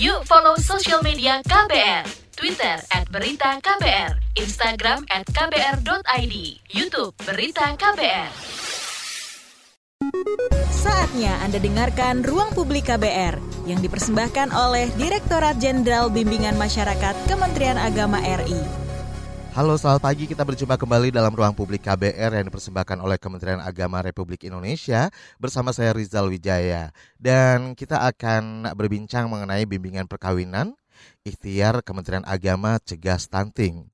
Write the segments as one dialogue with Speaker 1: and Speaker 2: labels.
Speaker 1: Yuk follow social media KBR. Twitter at Berita KBR, Instagram at KBR.id, Youtube Berita KBR.
Speaker 2: Saatnya Anda dengarkan Ruang Publik KBR yang dipersembahkan oleh Direktorat Jenderal Bimbingan Masyarakat Kementerian Agama RI.
Speaker 3: Halo, selamat pagi. Kita berjumpa kembali dalam ruang publik KBR yang dipersembahkan oleh Kementerian Agama Republik Indonesia bersama saya Rizal Wijaya. Dan kita akan berbincang mengenai bimbingan perkawinan, ikhtiar Kementerian Agama cegah stunting.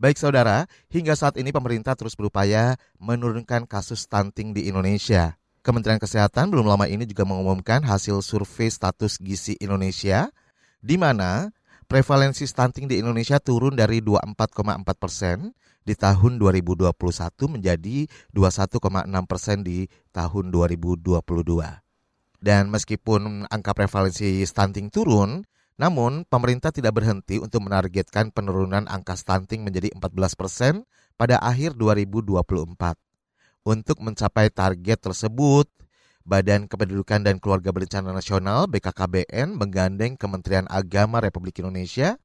Speaker 3: Baik saudara, hingga saat ini pemerintah terus berupaya menurunkan kasus stunting di Indonesia. Kementerian Kesehatan belum lama ini juga mengumumkan hasil survei status gizi Indonesia, di mana prevalensi stunting di Indonesia turun dari 24,4 persen di tahun 2021 menjadi 21,6 persen di tahun 2022. Dan meskipun angka prevalensi stunting turun, namun pemerintah tidak berhenti untuk menargetkan penurunan angka stunting menjadi 14 persen pada akhir 2024. Untuk mencapai target tersebut, Badan Kependudukan dan Keluarga Berencana Nasional BKKBN menggandeng Kementerian Agama Republik Indonesia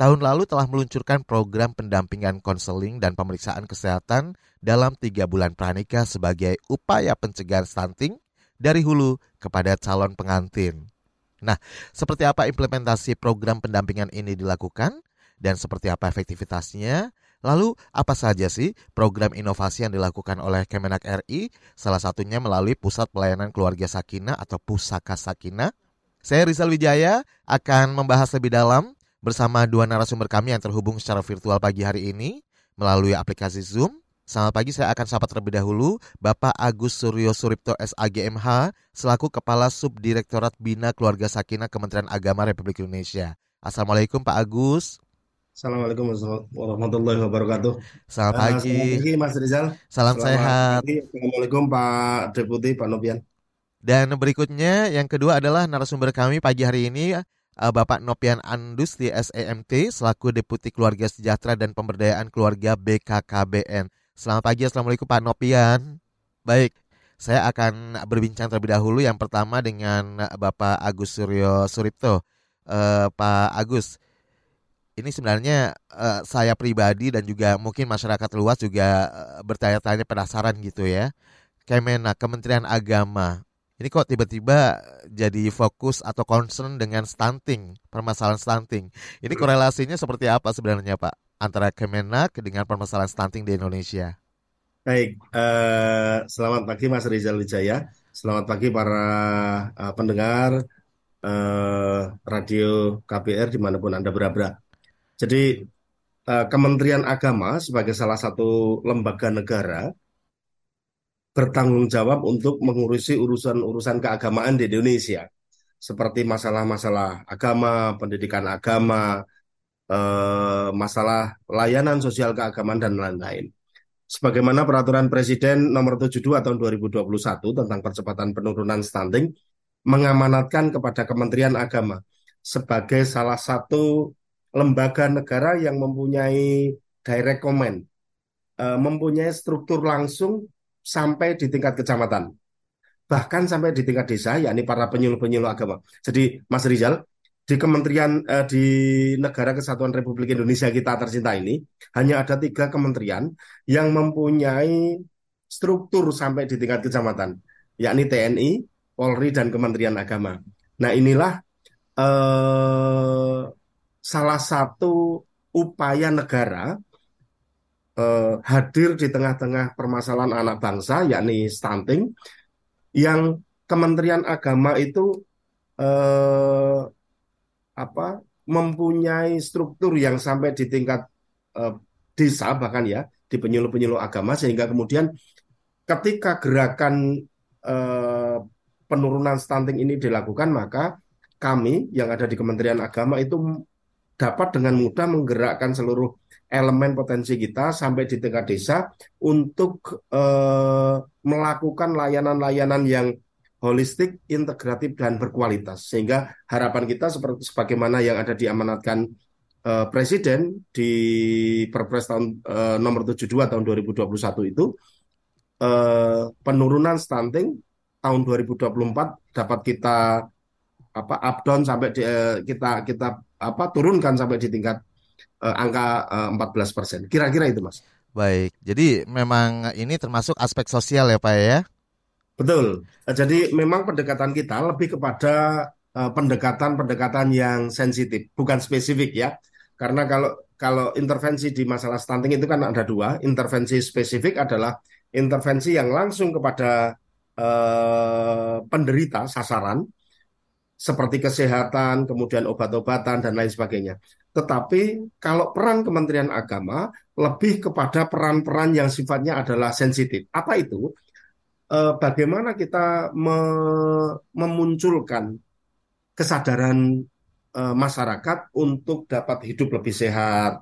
Speaker 3: tahun lalu telah meluncurkan program pendampingan konseling dan pemeriksaan kesehatan dalam tiga bulan pranika sebagai upaya pencegahan stunting dari hulu kepada calon pengantin. Nah, seperti apa implementasi program pendampingan ini dilakukan dan seperti apa efektivitasnya? Lalu apa saja sih program inovasi yang dilakukan oleh Kemenak RI? Salah satunya melalui Pusat Pelayanan Keluarga Sakinah atau Pusaka Sakinah. Saya Rizal Wijaya akan membahas lebih dalam bersama dua narasumber kami yang terhubung secara virtual pagi hari ini melalui aplikasi Zoom. Selamat pagi, saya akan sapa terlebih dahulu Bapak Agus Suryo Suripto SAGMH selaku Kepala Subdirektorat Bina Keluarga Sakinah Kementerian Agama Republik Indonesia. Assalamualaikum Pak Agus.
Speaker 4: Assalamualaikum warahmatullahi wabarakatuh.
Speaker 3: Selamat pagi.
Speaker 4: Selamat pagi Mas Rizal.
Speaker 3: Salam
Speaker 4: Selamat
Speaker 3: sehat.
Speaker 4: pagi. Assalamualaikum Pak Deputi Pak Nopian.
Speaker 3: Dan berikutnya yang kedua adalah narasumber kami pagi hari ini uh, Bapak Nopian Andus di SEMT selaku Deputi Keluarga Sejahtera dan Pemberdayaan Keluarga BKKBN. Selamat pagi, Assalamualaikum Pak Nopian. Baik, saya akan berbincang terlebih dahulu yang pertama dengan Bapak Agus Suryo Suripto. Uh, Pak Agus, ini sebenarnya uh, saya pribadi dan juga mungkin masyarakat luas juga uh, bertanya-tanya penasaran gitu ya. Kemenak, Kementerian Agama, ini kok tiba-tiba jadi fokus atau concern dengan stunting, permasalahan stunting. Ini korelasinya seperti apa sebenarnya Pak antara Kemenak dengan permasalahan stunting di Indonesia?
Speaker 4: Baik, uh, selamat pagi Mas Rizal Wijaya. Selamat pagi para uh, pendengar uh, radio KPR di mana pun Anda berada. Jadi uh, Kementerian Agama sebagai salah satu lembaga negara bertanggung jawab untuk mengurusi urusan-urusan keagamaan di Indonesia, seperti masalah-masalah agama, pendidikan agama, uh, masalah layanan sosial keagamaan dan lain-lain. Sebagaimana peraturan Presiden nomor 72 tahun 2021 tentang percepatan penurunan stunting mengamanatkan kepada Kementerian Agama sebagai salah satu lembaga negara yang mempunyai direct command, uh, mempunyai struktur langsung sampai di tingkat kecamatan, bahkan sampai di tingkat desa, yakni para penyuluh-penyuluh agama. Jadi, Mas Rizal, di Kementerian uh, di Negara Kesatuan Republik Indonesia kita tercinta ini hanya ada tiga kementerian yang mempunyai struktur sampai di tingkat kecamatan, yakni TNI, Polri, dan Kementerian Agama. Nah, inilah uh, salah satu upaya negara eh, hadir di tengah-tengah permasalahan anak bangsa, yakni stunting, yang Kementerian Agama itu eh, apa mempunyai struktur yang sampai di tingkat eh, desa bahkan ya di penyuluh-penyuluh agama sehingga kemudian ketika gerakan eh, penurunan stunting ini dilakukan maka kami yang ada di Kementerian Agama itu dapat dengan mudah menggerakkan seluruh elemen potensi kita sampai di tingkat desa untuk eh, melakukan layanan-layanan yang holistik, integratif dan berkualitas. Sehingga harapan kita seperti sebagaimana yang ada diamanatkan eh, Presiden di Perpres tahun eh, nomor 72 tahun 2021 itu eh, penurunan stunting tahun 2024 dapat kita apa up down sampai di, uh, kita kita apa turunkan sampai di tingkat uh, angka uh, 14 persen. Kira-kira itu mas.
Speaker 3: Baik, jadi memang ini termasuk aspek sosial ya Pak ya?
Speaker 4: Betul. Jadi memang pendekatan kita lebih kepada pendekatan-pendekatan uh, yang sensitif, bukan spesifik ya. Karena kalau kalau intervensi di masalah stunting itu kan ada dua. Intervensi spesifik adalah intervensi yang langsung kepada uh, penderita sasaran seperti kesehatan, kemudian obat-obatan dan lain sebagainya. Tetapi kalau peran Kementerian Agama lebih kepada peran-peran yang sifatnya adalah sensitif. Apa itu? Eh, bagaimana kita me memunculkan kesadaran eh, masyarakat untuk dapat hidup lebih sehat?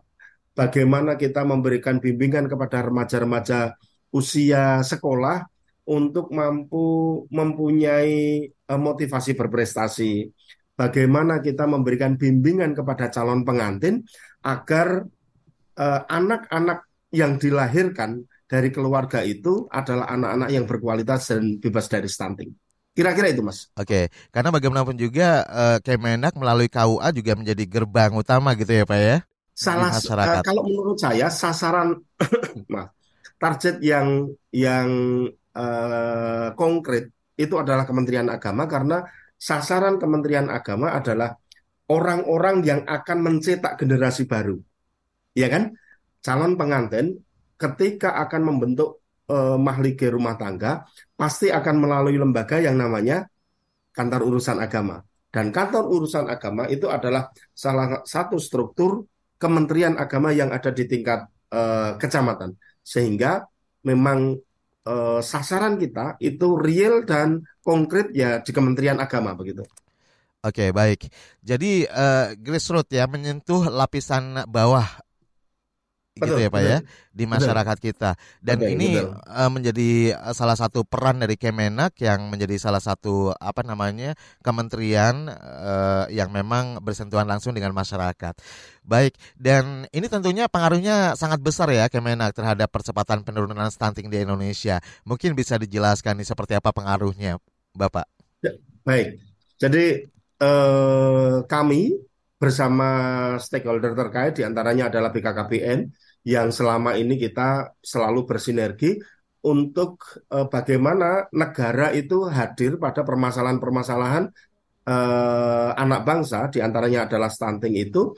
Speaker 4: Bagaimana kita memberikan bimbingan kepada remaja-remaja usia sekolah untuk mampu mempunyai eh, motivasi berprestasi? Bagaimana kita memberikan bimbingan kepada calon pengantin agar eh, anak-anak uh, yang dilahirkan dari keluarga itu adalah anak-anak yang berkualitas dan bebas dari stunting. Kira-kira itu, Mas.
Speaker 3: Oke, karena bagaimanapun juga uh, Kemenak melalui KUA juga menjadi gerbang utama gitu ya, Pak ya?
Speaker 4: Salah uh, kalau menurut saya sasaran target yang yang uh, konkret itu adalah Kementerian Agama karena sasaran Kementerian Agama adalah orang-orang yang akan mencetak generasi baru. Ya kan? Calon pengantin ketika akan membentuk eh, mahlige rumah tangga pasti akan melalui lembaga yang namanya kantor urusan agama. Dan kantor urusan agama itu adalah salah satu struktur Kementerian Agama yang ada di tingkat eh, kecamatan. Sehingga memang uh, sasaran kita itu real dan konkret ya di Kementerian Agama begitu.
Speaker 3: Oke baik. Jadi uh, grassroots ya menyentuh lapisan bawah betul, gitu ya Pak ya, betul. ya di masyarakat betul. kita dan betul, ini betul. Uh, menjadi salah satu peran dari Kemenak yang menjadi salah satu apa namanya kementerian uh, yang memang bersentuhan langsung dengan masyarakat. Baik dan ini tentunya pengaruhnya sangat besar ya Kemenak terhadap percepatan penurunan stunting di Indonesia. Mungkin bisa dijelaskan nih seperti apa pengaruhnya, Bapak?
Speaker 4: Ya, baik. Jadi kami bersama stakeholder terkait di antaranya adalah BKKBN yang selama ini kita selalu bersinergi untuk eh, bagaimana negara itu hadir pada permasalahan-permasalahan eh, anak bangsa di antaranya adalah stunting itu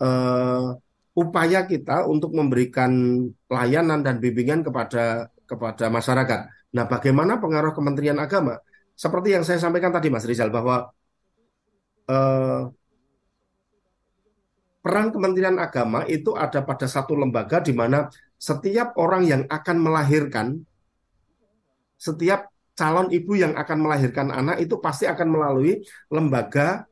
Speaker 4: eh, upaya kita untuk memberikan layanan dan bimbingan kepada kepada masyarakat. Nah, bagaimana pengaruh Kementerian Agama? Seperti yang saya sampaikan tadi, Mas Rizal, bahwa eh, peran Kementerian Agama itu ada pada satu lembaga di mana setiap orang yang akan melahirkan, setiap calon ibu yang akan melahirkan anak itu pasti akan melalui lembaga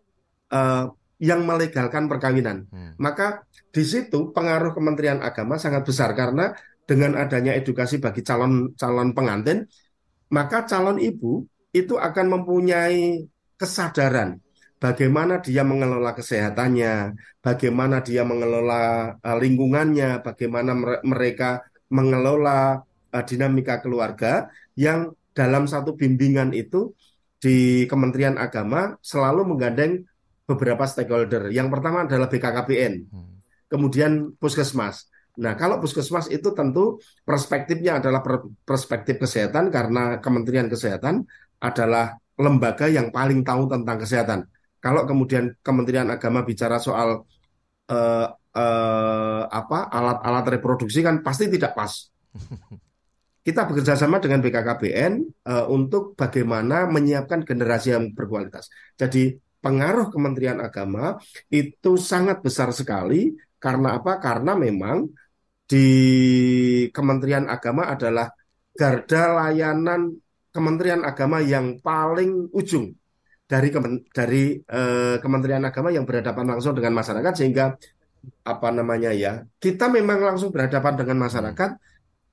Speaker 4: uh, yang melegalkan perkawinan. Hmm. Maka di situ pengaruh Kementerian Agama sangat besar karena dengan adanya edukasi bagi calon calon pengantin, maka calon ibu itu akan mempunyai kesadaran bagaimana dia mengelola kesehatannya, bagaimana dia mengelola uh, lingkungannya, bagaimana mereka mengelola uh, dinamika keluarga yang dalam satu bimbingan itu di Kementerian Agama selalu menggandeng beberapa stakeholder. Yang pertama adalah BKKBN, hmm. kemudian Puskesmas. Nah, kalau Puskesmas itu tentu perspektifnya adalah perspektif kesehatan karena Kementerian Kesehatan adalah lembaga yang paling tahu tentang kesehatan kalau kemudian Kementerian Agama bicara soal uh, uh, apa alat-alat reproduksi kan pasti tidak pas. Kita bekerja sama dengan BKKBN uh, eh, untuk bagaimana menyiapkan generasi yang berkualitas. Jadi pengaruh Kementerian Agama itu sangat besar sekali karena apa? Karena memang di Kementerian Agama adalah garda layanan Kementerian Agama yang paling ujung dari dari uh, Kementerian Agama yang berhadapan langsung dengan masyarakat sehingga apa namanya ya kita memang langsung berhadapan dengan masyarakat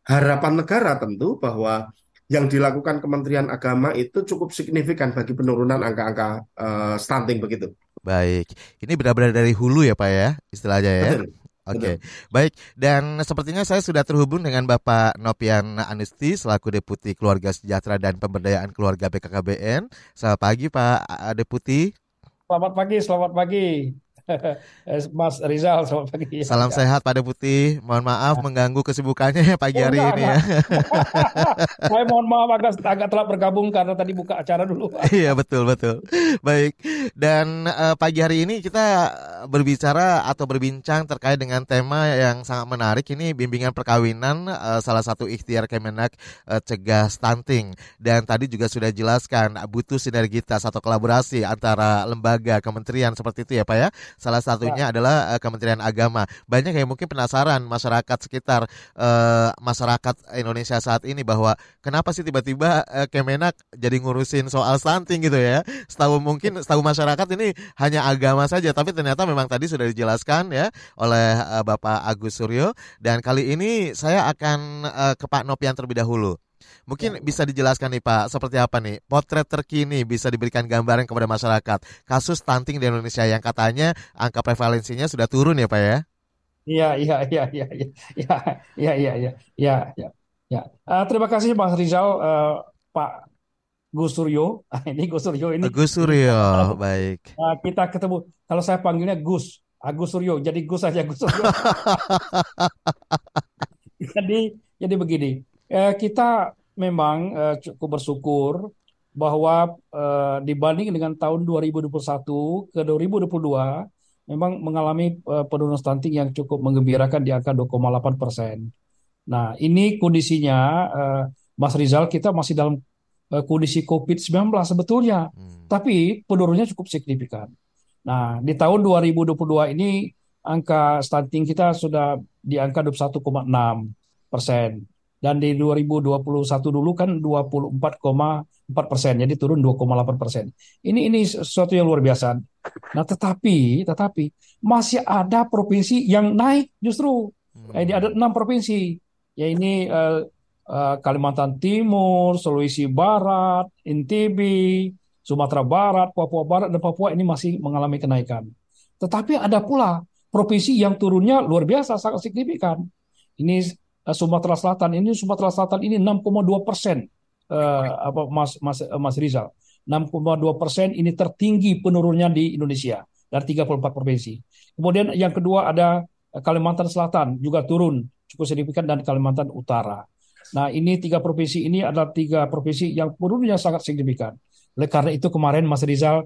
Speaker 4: harapan negara tentu bahwa yang dilakukan Kementerian Agama itu cukup signifikan bagi penurunan angka-angka uh, stunting begitu.
Speaker 3: Baik, ini benar-benar dari hulu ya Pak ya istilahnya ya. Betul. Oke, okay. baik. Dan sepertinya saya sudah terhubung dengan Bapak Nopian Anusti selaku Deputi Keluarga Sejahtera dan Pemberdayaan Keluarga BKKBN. Selamat pagi Pak Deputi.
Speaker 5: Selamat pagi, selamat pagi. Mas Rizal, selamat pagi.
Speaker 3: Salam ya. sehat pada Putih. Mohon maaf mengganggu kesibukannya ya pagi oh, hari ini ya.
Speaker 5: Saya mohon maaf agak, agak telah bergabung karena tadi buka acara dulu.
Speaker 3: iya betul betul. Baik. Dan uh, pagi hari ini kita berbicara atau berbincang terkait dengan tema yang sangat menarik ini bimbingan perkawinan uh, salah satu ikhtiar Kemenak uh, cegah stunting dan tadi juga sudah jelaskan butuh sinergitas atau kolaborasi antara lembaga kementerian seperti itu ya Pak ya Salah satunya ya. adalah uh, Kementerian Agama. Banyak yang mungkin penasaran masyarakat sekitar uh, masyarakat Indonesia saat ini bahwa kenapa sih tiba-tiba uh, Kemenak jadi ngurusin soal stunting gitu ya. Setahu mungkin setahu masyarakat ini hanya agama saja, tapi ternyata memang tadi sudah dijelaskan ya oleh uh, Bapak Agus Suryo dan kali ini saya akan uh, ke Pak Nopian terlebih dahulu. Mungkin ya. bisa dijelaskan nih Pak, seperti apa nih potret terkini bisa diberikan gambaran kepada masyarakat kasus stunting di Indonesia yang katanya angka prevalensinya sudah turun ya Pak ya?
Speaker 5: Iya, iya, iya, iya, iya, iya, iya, iya, iya, iya, iya. Ya. Uh, terima kasih Mas Rizal, uh, Pak Gus Suryo. ini Gus Suryo ini.
Speaker 3: Gus Suryo, baik.
Speaker 5: Uh, kita ketemu. Kalau saya panggilnya Gus, Agus Suryo. Jadi Gus saja Gus Suryo. jadi jadi begini. Eh, kita memang uh, cukup bersyukur bahwa uh, dibanding dengan tahun 2021 ke 2022 memang mengalami uh, penurunan stunting yang cukup menggembirakan di angka 2,8 persen. Nah ini kondisinya uh, Mas Rizal kita masih dalam uh, kondisi COVID-19 sebetulnya, hmm. tapi penurunannya cukup signifikan. Nah di tahun 2022 ini angka stunting kita sudah di angka 21,6 persen dan di 2021 dulu kan 24,4 persen, jadi turun 2,8 persen. Ini ini sesuatu yang luar biasa. Nah, tetapi tetapi masih ada provinsi yang naik justru. Hmm. Ini ada enam provinsi. Ya ini uh, uh, Kalimantan Timur, Sulawesi Barat, NTB, Sumatera Barat, Papua Barat dan Papua ini masih mengalami kenaikan. Tetapi ada pula provinsi yang turunnya luar biasa sangat signifikan. Ini Eh, Sumatera Selatan ini Sumatera Selatan ini 6,2 persen uh, apa Mas Mas Mas Rizal 6,2 persen ini tertinggi penurunannya di Indonesia dari 34 provinsi. Kemudian yang kedua ada Kalimantan Selatan juga turun cukup signifikan dan Kalimantan Utara. Nah ini tiga provinsi ini adalah tiga provinsi yang penurunannya sangat signifikan. Oleh karena itu kemarin Mas Rizal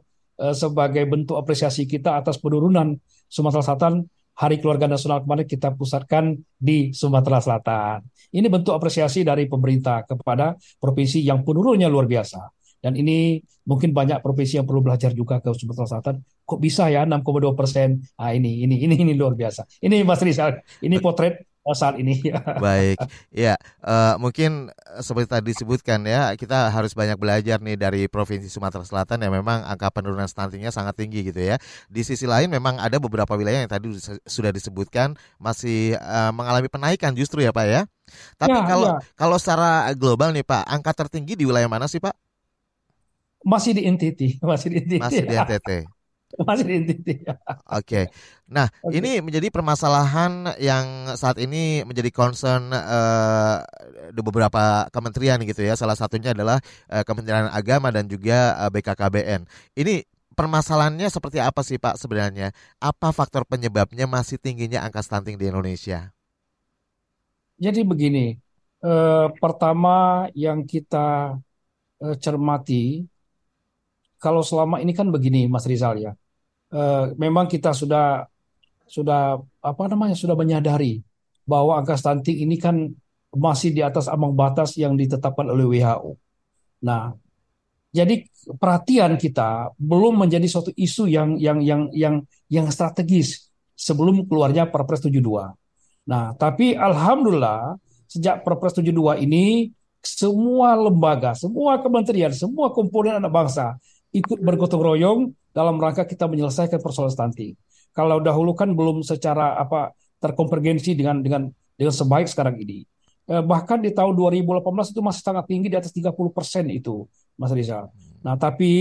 Speaker 5: sebagai bentuk apresiasi kita atas penurunan Sumatera Selatan Hari Keluarga Nasional kemarin kita pusatkan di Sumatera Selatan. Ini bentuk apresiasi dari pemerintah kepada provinsi yang penurunnya luar biasa. Dan ini mungkin banyak provinsi yang perlu belajar juga ke Sumatera Selatan. Kok bisa ya 6,2 persen? Ah ini ini ini ini luar biasa. Ini Mas Rizal, ini potret saat ini.
Speaker 3: Baik, ya uh, mungkin seperti tadi disebutkan ya kita harus banyak belajar nih dari provinsi Sumatera Selatan yang memang angka penurunan stuntingnya sangat tinggi gitu ya. Di sisi lain memang ada beberapa wilayah yang tadi sudah disebutkan masih uh, mengalami penaikan justru ya Pak ya. Tapi ya, kalau ya. kalau secara global nih Pak, angka tertinggi di wilayah mana sih Pak?
Speaker 5: Masih di NTT, masih di NTT.
Speaker 3: Masih di NTT.
Speaker 5: Masih di Oke.
Speaker 3: Okay. Nah, okay. ini menjadi permasalahan yang saat ini menjadi concern uh, di beberapa kementerian gitu ya. Salah satunya adalah uh, Kementerian Agama dan juga uh, eh, BKKBN. Ini permasalahannya seperti apa sih Pak sebenarnya? Apa faktor penyebabnya masih tingginya angka stunting di Indonesia?
Speaker 5: Jadi begini, eh, pertama yang kita eh, cermati kalau selama ini kan begini Mas Rizal ya. Uh, memang kita sudah sudah apa namanya sudah menyadari bahwa angka stunting ini kan masih di atas ambang batas yang ditetapkan oleh WHO. Nah, jadi perhatian kita belum menjadi suatu isu yang yang yang yang yang strategis sebelum keluarnya Perpres 72. Nah, tapi alhamdulillah sejak Perpres 72 ini semua lembaga, semua kementerian, semua komponen anak bangsa ikut bergotong royong dalam rangka kita menyelesaikan persoalan stunting. Kalau dahulu kan belum secara apa terkonvergensi dengan dengan dengan sebaik sekarang ini. Eh, bahkan di tahun 2018 itu masih sangat tinggi di atas 30 persen itu, Mas Rizal. Nah, tapi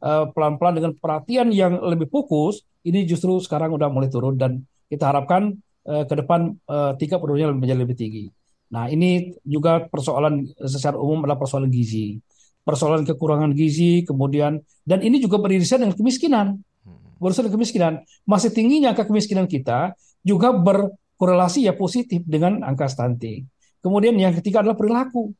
Speaker 5: eh, pelan-pelan dengan perhatian yang lebih fokus, ini justru sekarang udah mulai turun dan kita harapkan eh, ke depan tingkat penurunannya menjadi lebih tinggi. Nah, ini juga persoalan secara umum adalah persoalan gizi persoalan kekurangan gizi, kemudian dan ini juga beririsan dengan kemiskinan. Dengan kemiskinan, masih tingginya angka kemiskinan kita juga berkorelasi ya positif dengan angka stunting. Kemudian yang ketiga adalah perilaku.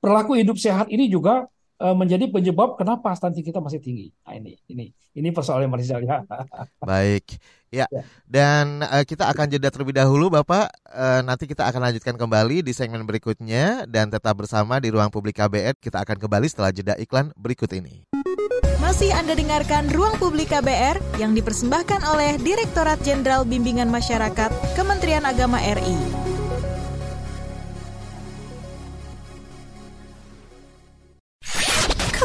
Speaker 5: Perilaku hidup sehat ini juga menjadi penyebab kenapa stunting kita masih tinggi. Nah ini ini ini persoalan Marizal ya.
Speaker 3: Baik. Ya. ya. Dan uh, kita akan jeda terlebih dahulu Bapak. Uh, nanti kita akan lanjutkan kembali di segmen berikutnya dan tetap bersama di ruang publik KBR. Kita akan kembali setelah jeda iklan berikut ini.
Speaker 2: Masih Anda dengarkan Ruang Publik KBR yang dipersembahkan oleh Direktorat Jenderal Bimbingan Masyarakat Kementerian Agama RI.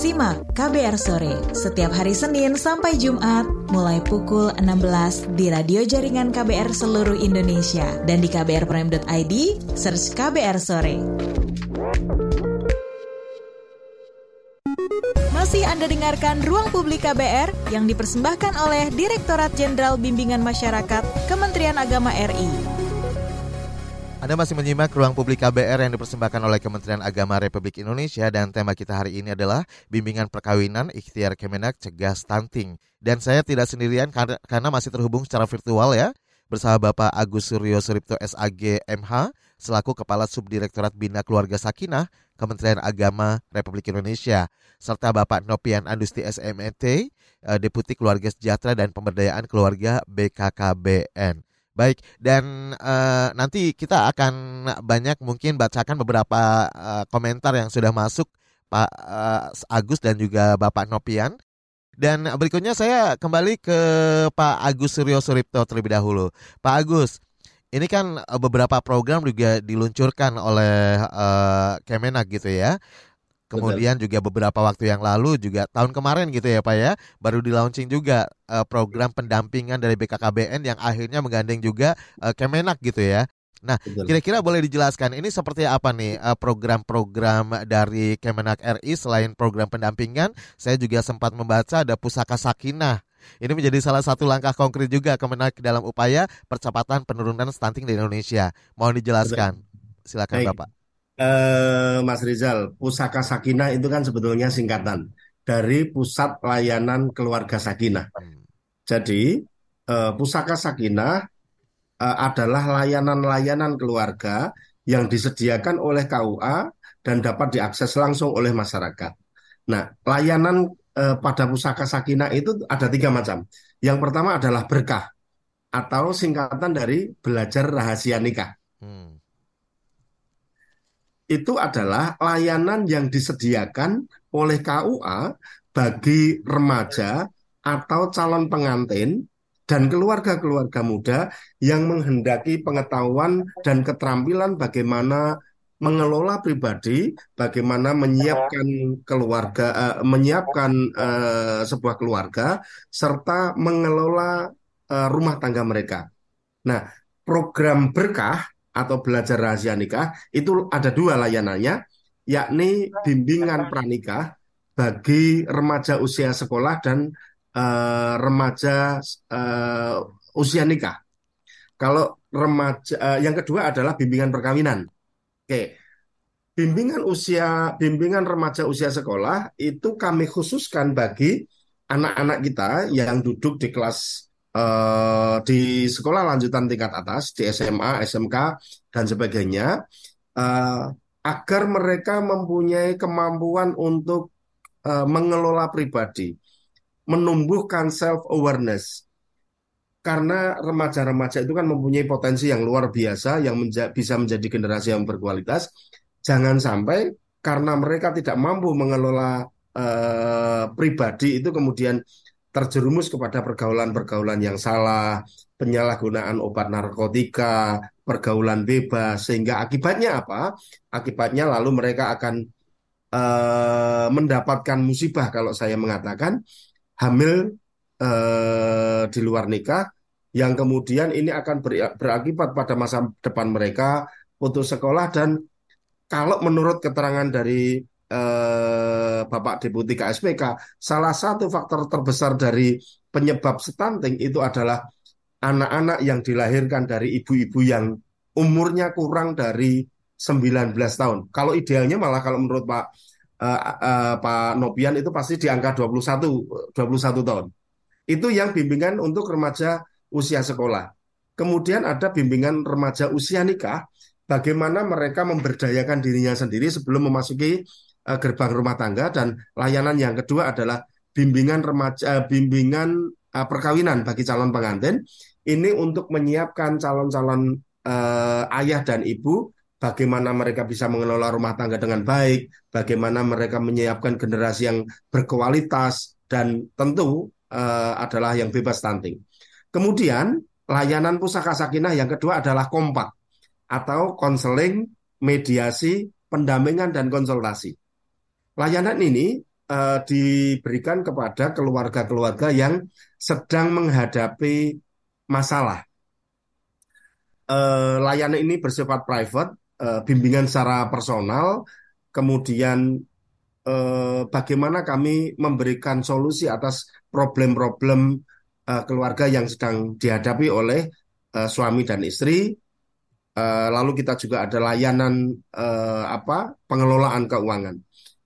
Speaker 2: Simak KBR Sore setiap hari Senin sampai Jumat mulai pukul 16 di radio jaringan KBR seluruh Indonesia dan di kbrprime.id search KBR Sore. Masih Anda dengarkan Ruang Publik KBR yang dipersembahkan oleh Direktorat Jenderal Bimbingan Masyarakat Kementerian Agama RI.
Speaker 3: Anda masih menyimak Ruang Publik KBR yang dipersembahkan oleh Kementerian Agama Republik Indonesia dan tema kita hari ini adalah Bimbingan Perkawinan Ikhtiar Kemenak Cegah Stunting. Dan saya tidak sendirian karena masih terhubung secara virtual ya bersama Bapak Agus Suryo Suripto SAG MH selaku Kepala Subdirektorat Bina Keluarga Sakinah Kementerian Agama Republik Indonesia, serta Bapak Nopian Andusti SMET, eh, Deputi Keluarga Sejahtera dan Pemberdayaan Keluarga BKKBN. Baik, dan uh, nanti kita akan banyak mungkin bacakan beberapa uh, komentar yang sudah masuk Pak uh, Agus dan juga Bapak Nopian. Dan berikutnya saya kembali ke Pak Agus Suryo Suripto terlebih dahulu. Pak Agus, ini kan beberapa program juga diluncurkan oleh uh, Kemenak gitu ya. Kemudian Betul. juga beberapa waktu yang lalu juga tahun kemarin gitu ya Pak ya, baru di launching juga uh, program pendampingan dari BKKBN yang akhirnya menggandeng juga uh, Kemenak gitu ya. Nah, kira-kira boleh dijelaskan ini seperti apa nih program-program dari Kemenak RI selain program pendampingan? Saya juga sempat membaca ada pusaka sakinah ini menjadi salah satu langkah konkret juga Kemenak dalam upaya percepatan penurunan stunting di Indonesia. Mohon dijelaskan. Silakan Baik. Bapak.
Speaker 4: Uh, Mas Rizal, Pusaka Sakinah itu kan sebetulnya singkatan dari Pusat Layanan Keluarga Sakinah. Hmm. Jadi uh, Pusaka Sakinah uh, adalah layanan-layanan keluarga yang disediakan oleh KUA dan dapat diakses langsung oleh masyarakat. Nah, layanan eh, pada pusaka sakinah itu ada tiga macam. Yang pertama adalah berkah atau singkatan dari belajar rahasia nikah. Hmm. Itu adalah layanan yang disediakan oleh KUA bagi remaja atau calon pengantin dan keluarga-keluarga muda yang menghendaki pengetahuan dan keterampilan bagaimana mengelola pribadi, bagaimana menyiapkan keluarga, uh, menyiapkan uh, sebuah keluarga, serta mengelola uh, rumah tangga mereka. Nah, program berkah atau belajar rahasia nikah itu ada dua layanannya, yakni bimbingan pranikah bagi remaja usia sekolah dan uh, remaja uh, usia nikah. Kalau remaja, uh, yang kedua adalah bimbingan perkawinan Oke. Bimbingan usia bimbingan remaja usia sekolah itu kami khususkan bagi anak-anak kita yang duduk di kelas uh, di sekolah lanjutan tingkat atas di SMA, SMK dan sebagainya uh, agar mereka mempunyai kemampuan untuk uh, mengelola pribadi, menumbuhkan self awareness, karena remaja-remaja itu kan mempunyai potensi yang luar biasa yang menja bisa menjadi generasi yang berkualitas. Jangan sampai karena mereka tidak mampu mengelola uh, pribadi itu kemudian terjerumus kepada pergaulan-pergaulan yang salah, penyalahgunaan obat narkotika, pergaulan bebas, sehingga akibatnya apa? Akibatnya lalu mereka akan uh, mendapatkan musibah kalau saya mengatakan hamil eh, di luar nikah yang kemudian ini akan ber- berakibat pada masa depan mereka putus sekolah dan kalau menurut keterangan dari eh, Bapak Deputi KSPK, salah satu faktor terbesar dari penyebab stunting itu adalah anak-anak yang dilahirkan dari ibu-ibu yang umurnya kurang dari 19 tahun. Kalau idealnya malah kalau menurut Pak eh, eh, Pak Nopian itu pasti di angka 21 21 tahun. Itu yang bimbingan untuk remaja usia sekolah. Kemudian ada bimbingan remaja usia nikah, bagaimana mereka memberdayakan dirinya sendiri sebelum memasuki gerbang rumah tangga dan layanan yang kedua adalah bimbingan remaja uh, bimbingan uh, perkawinan bagi calon pengantin. Ini untuk menyiapkan calon-calon uh, ayah dan ibu bagaimana mereka bisa mengelola rumah tangga dengan baik, bagaimana mereka menyiapkan generasi yang berkualitas dan tentu uh, adalah yang bebas stunting. Kemudian layanan pusaka sakinah yang kedua adalah kompak atau konseling, mediasi, pendampingan dan konsultasi. Layanan ini uh, diberikan kepada keluarga-keluarga yang sedang menghadapi masalah. Uh, layanan ini bersifat private, uh, bimbingan secara personal, kemudian uh, bagaimana kami memberikan solusi atas problem-problem uh, keluarga yang sedang dihadapi oleh uh, suami dan istri. Lalu kita juga ada layanan uh, apa pengelolaan keuangan.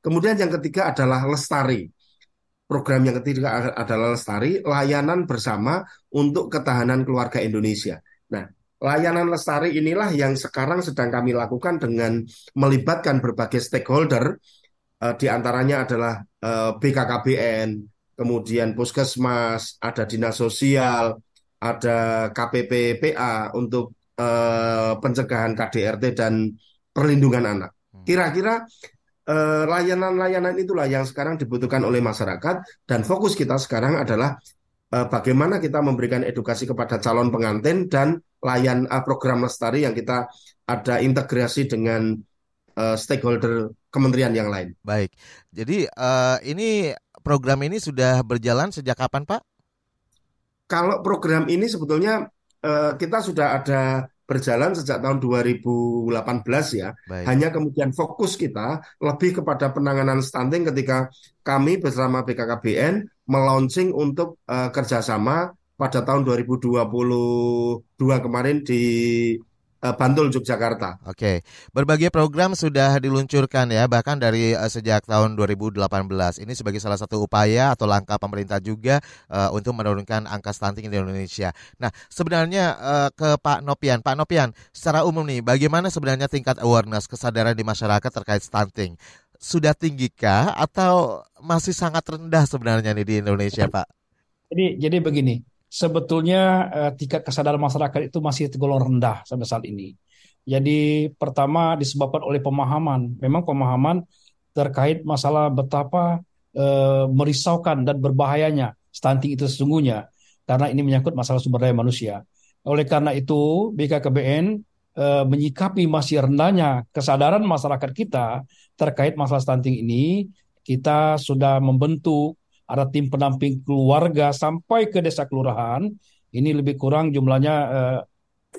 Speaker 4: Kemudian yang ketiga adalah lestari. Program yang ketiga adalah lestari, layanan bersama untuk ketahanan keluarga Indonesia. Nah, layanan lestari inilah yang sekarang sedang kami lakukan dengan melibatkan berbagai stakeholder, uh, di antaranya adalah uh, BKKBN, kemudian puskesmas, ada dinas sosial, ada KPPPA untuk eh, pencegahan KDRT dan perlindungan anak. Hmm. Kira-kira eh, layanan-layanan itulah yang sekarang dibutuhkan oleh masyarakat dan fokus kita sekarang adalah eh, bagaimana kita memberikan edukasi kepada calon pengantin dan layan uh, program lestari yang kita ada integrasi dengan stakeholder kementerian yang lain.
Speaker 3: Baik, jadi ini program ini sudah berjalan sejak kapan, Pak?
Speaker 4: Kalau program ini sebetulnya kita sudah ada berjalan sejak tahun 2018 ya. Baik. Hanya kemudian fokus kita lebih kepada penanganan stunting ketika kami bersama BKKBN melaunching untuk uh, kerjasama pada tahun 2022 kemarin di Bantul Yogyakarta.
Speaker 3: Oke, berbagai program sudah diluncurkan ya bahkan dari uh, sejak tahun 2018. Ini sebagai salah satu upaya atau langkah pemerintah juga uh, untuk menurunkan angka stunting di Indonesia. Nah, sebenarnya uh, ke Pak Nopian, Pak Nopian, secara umum nih bagaimana sebenarnya tingkat awareness kesadaran di masyarakat terkait stunting? Sudah tinggikah atau masih sangat rendah sebenarnya nih di Indonesia, Pak?
Speaker 5: Jadi jadi begini, sebetulnya uh, tingkat kesadaran masyarakat itu masih tergolong rendah sampai saat ini. Jadi pertama disebabkan oleh pemahaman. Memang pemahaman terkait masalah betapa uh, merisaukan dan berbahayanya stunting itu sesungguhnya karena ini menyangkut masalah sumber daya manusia. Oleh karena itu BKKBN uh, menyikapi masih rendahnya kesadaran masyarakat kita terkait masalah stunting ini, kita sudah membentuk ada tim pendamping keluarga sampai ke desa kelurahan. Ini lebih kurang jumlahnya uh,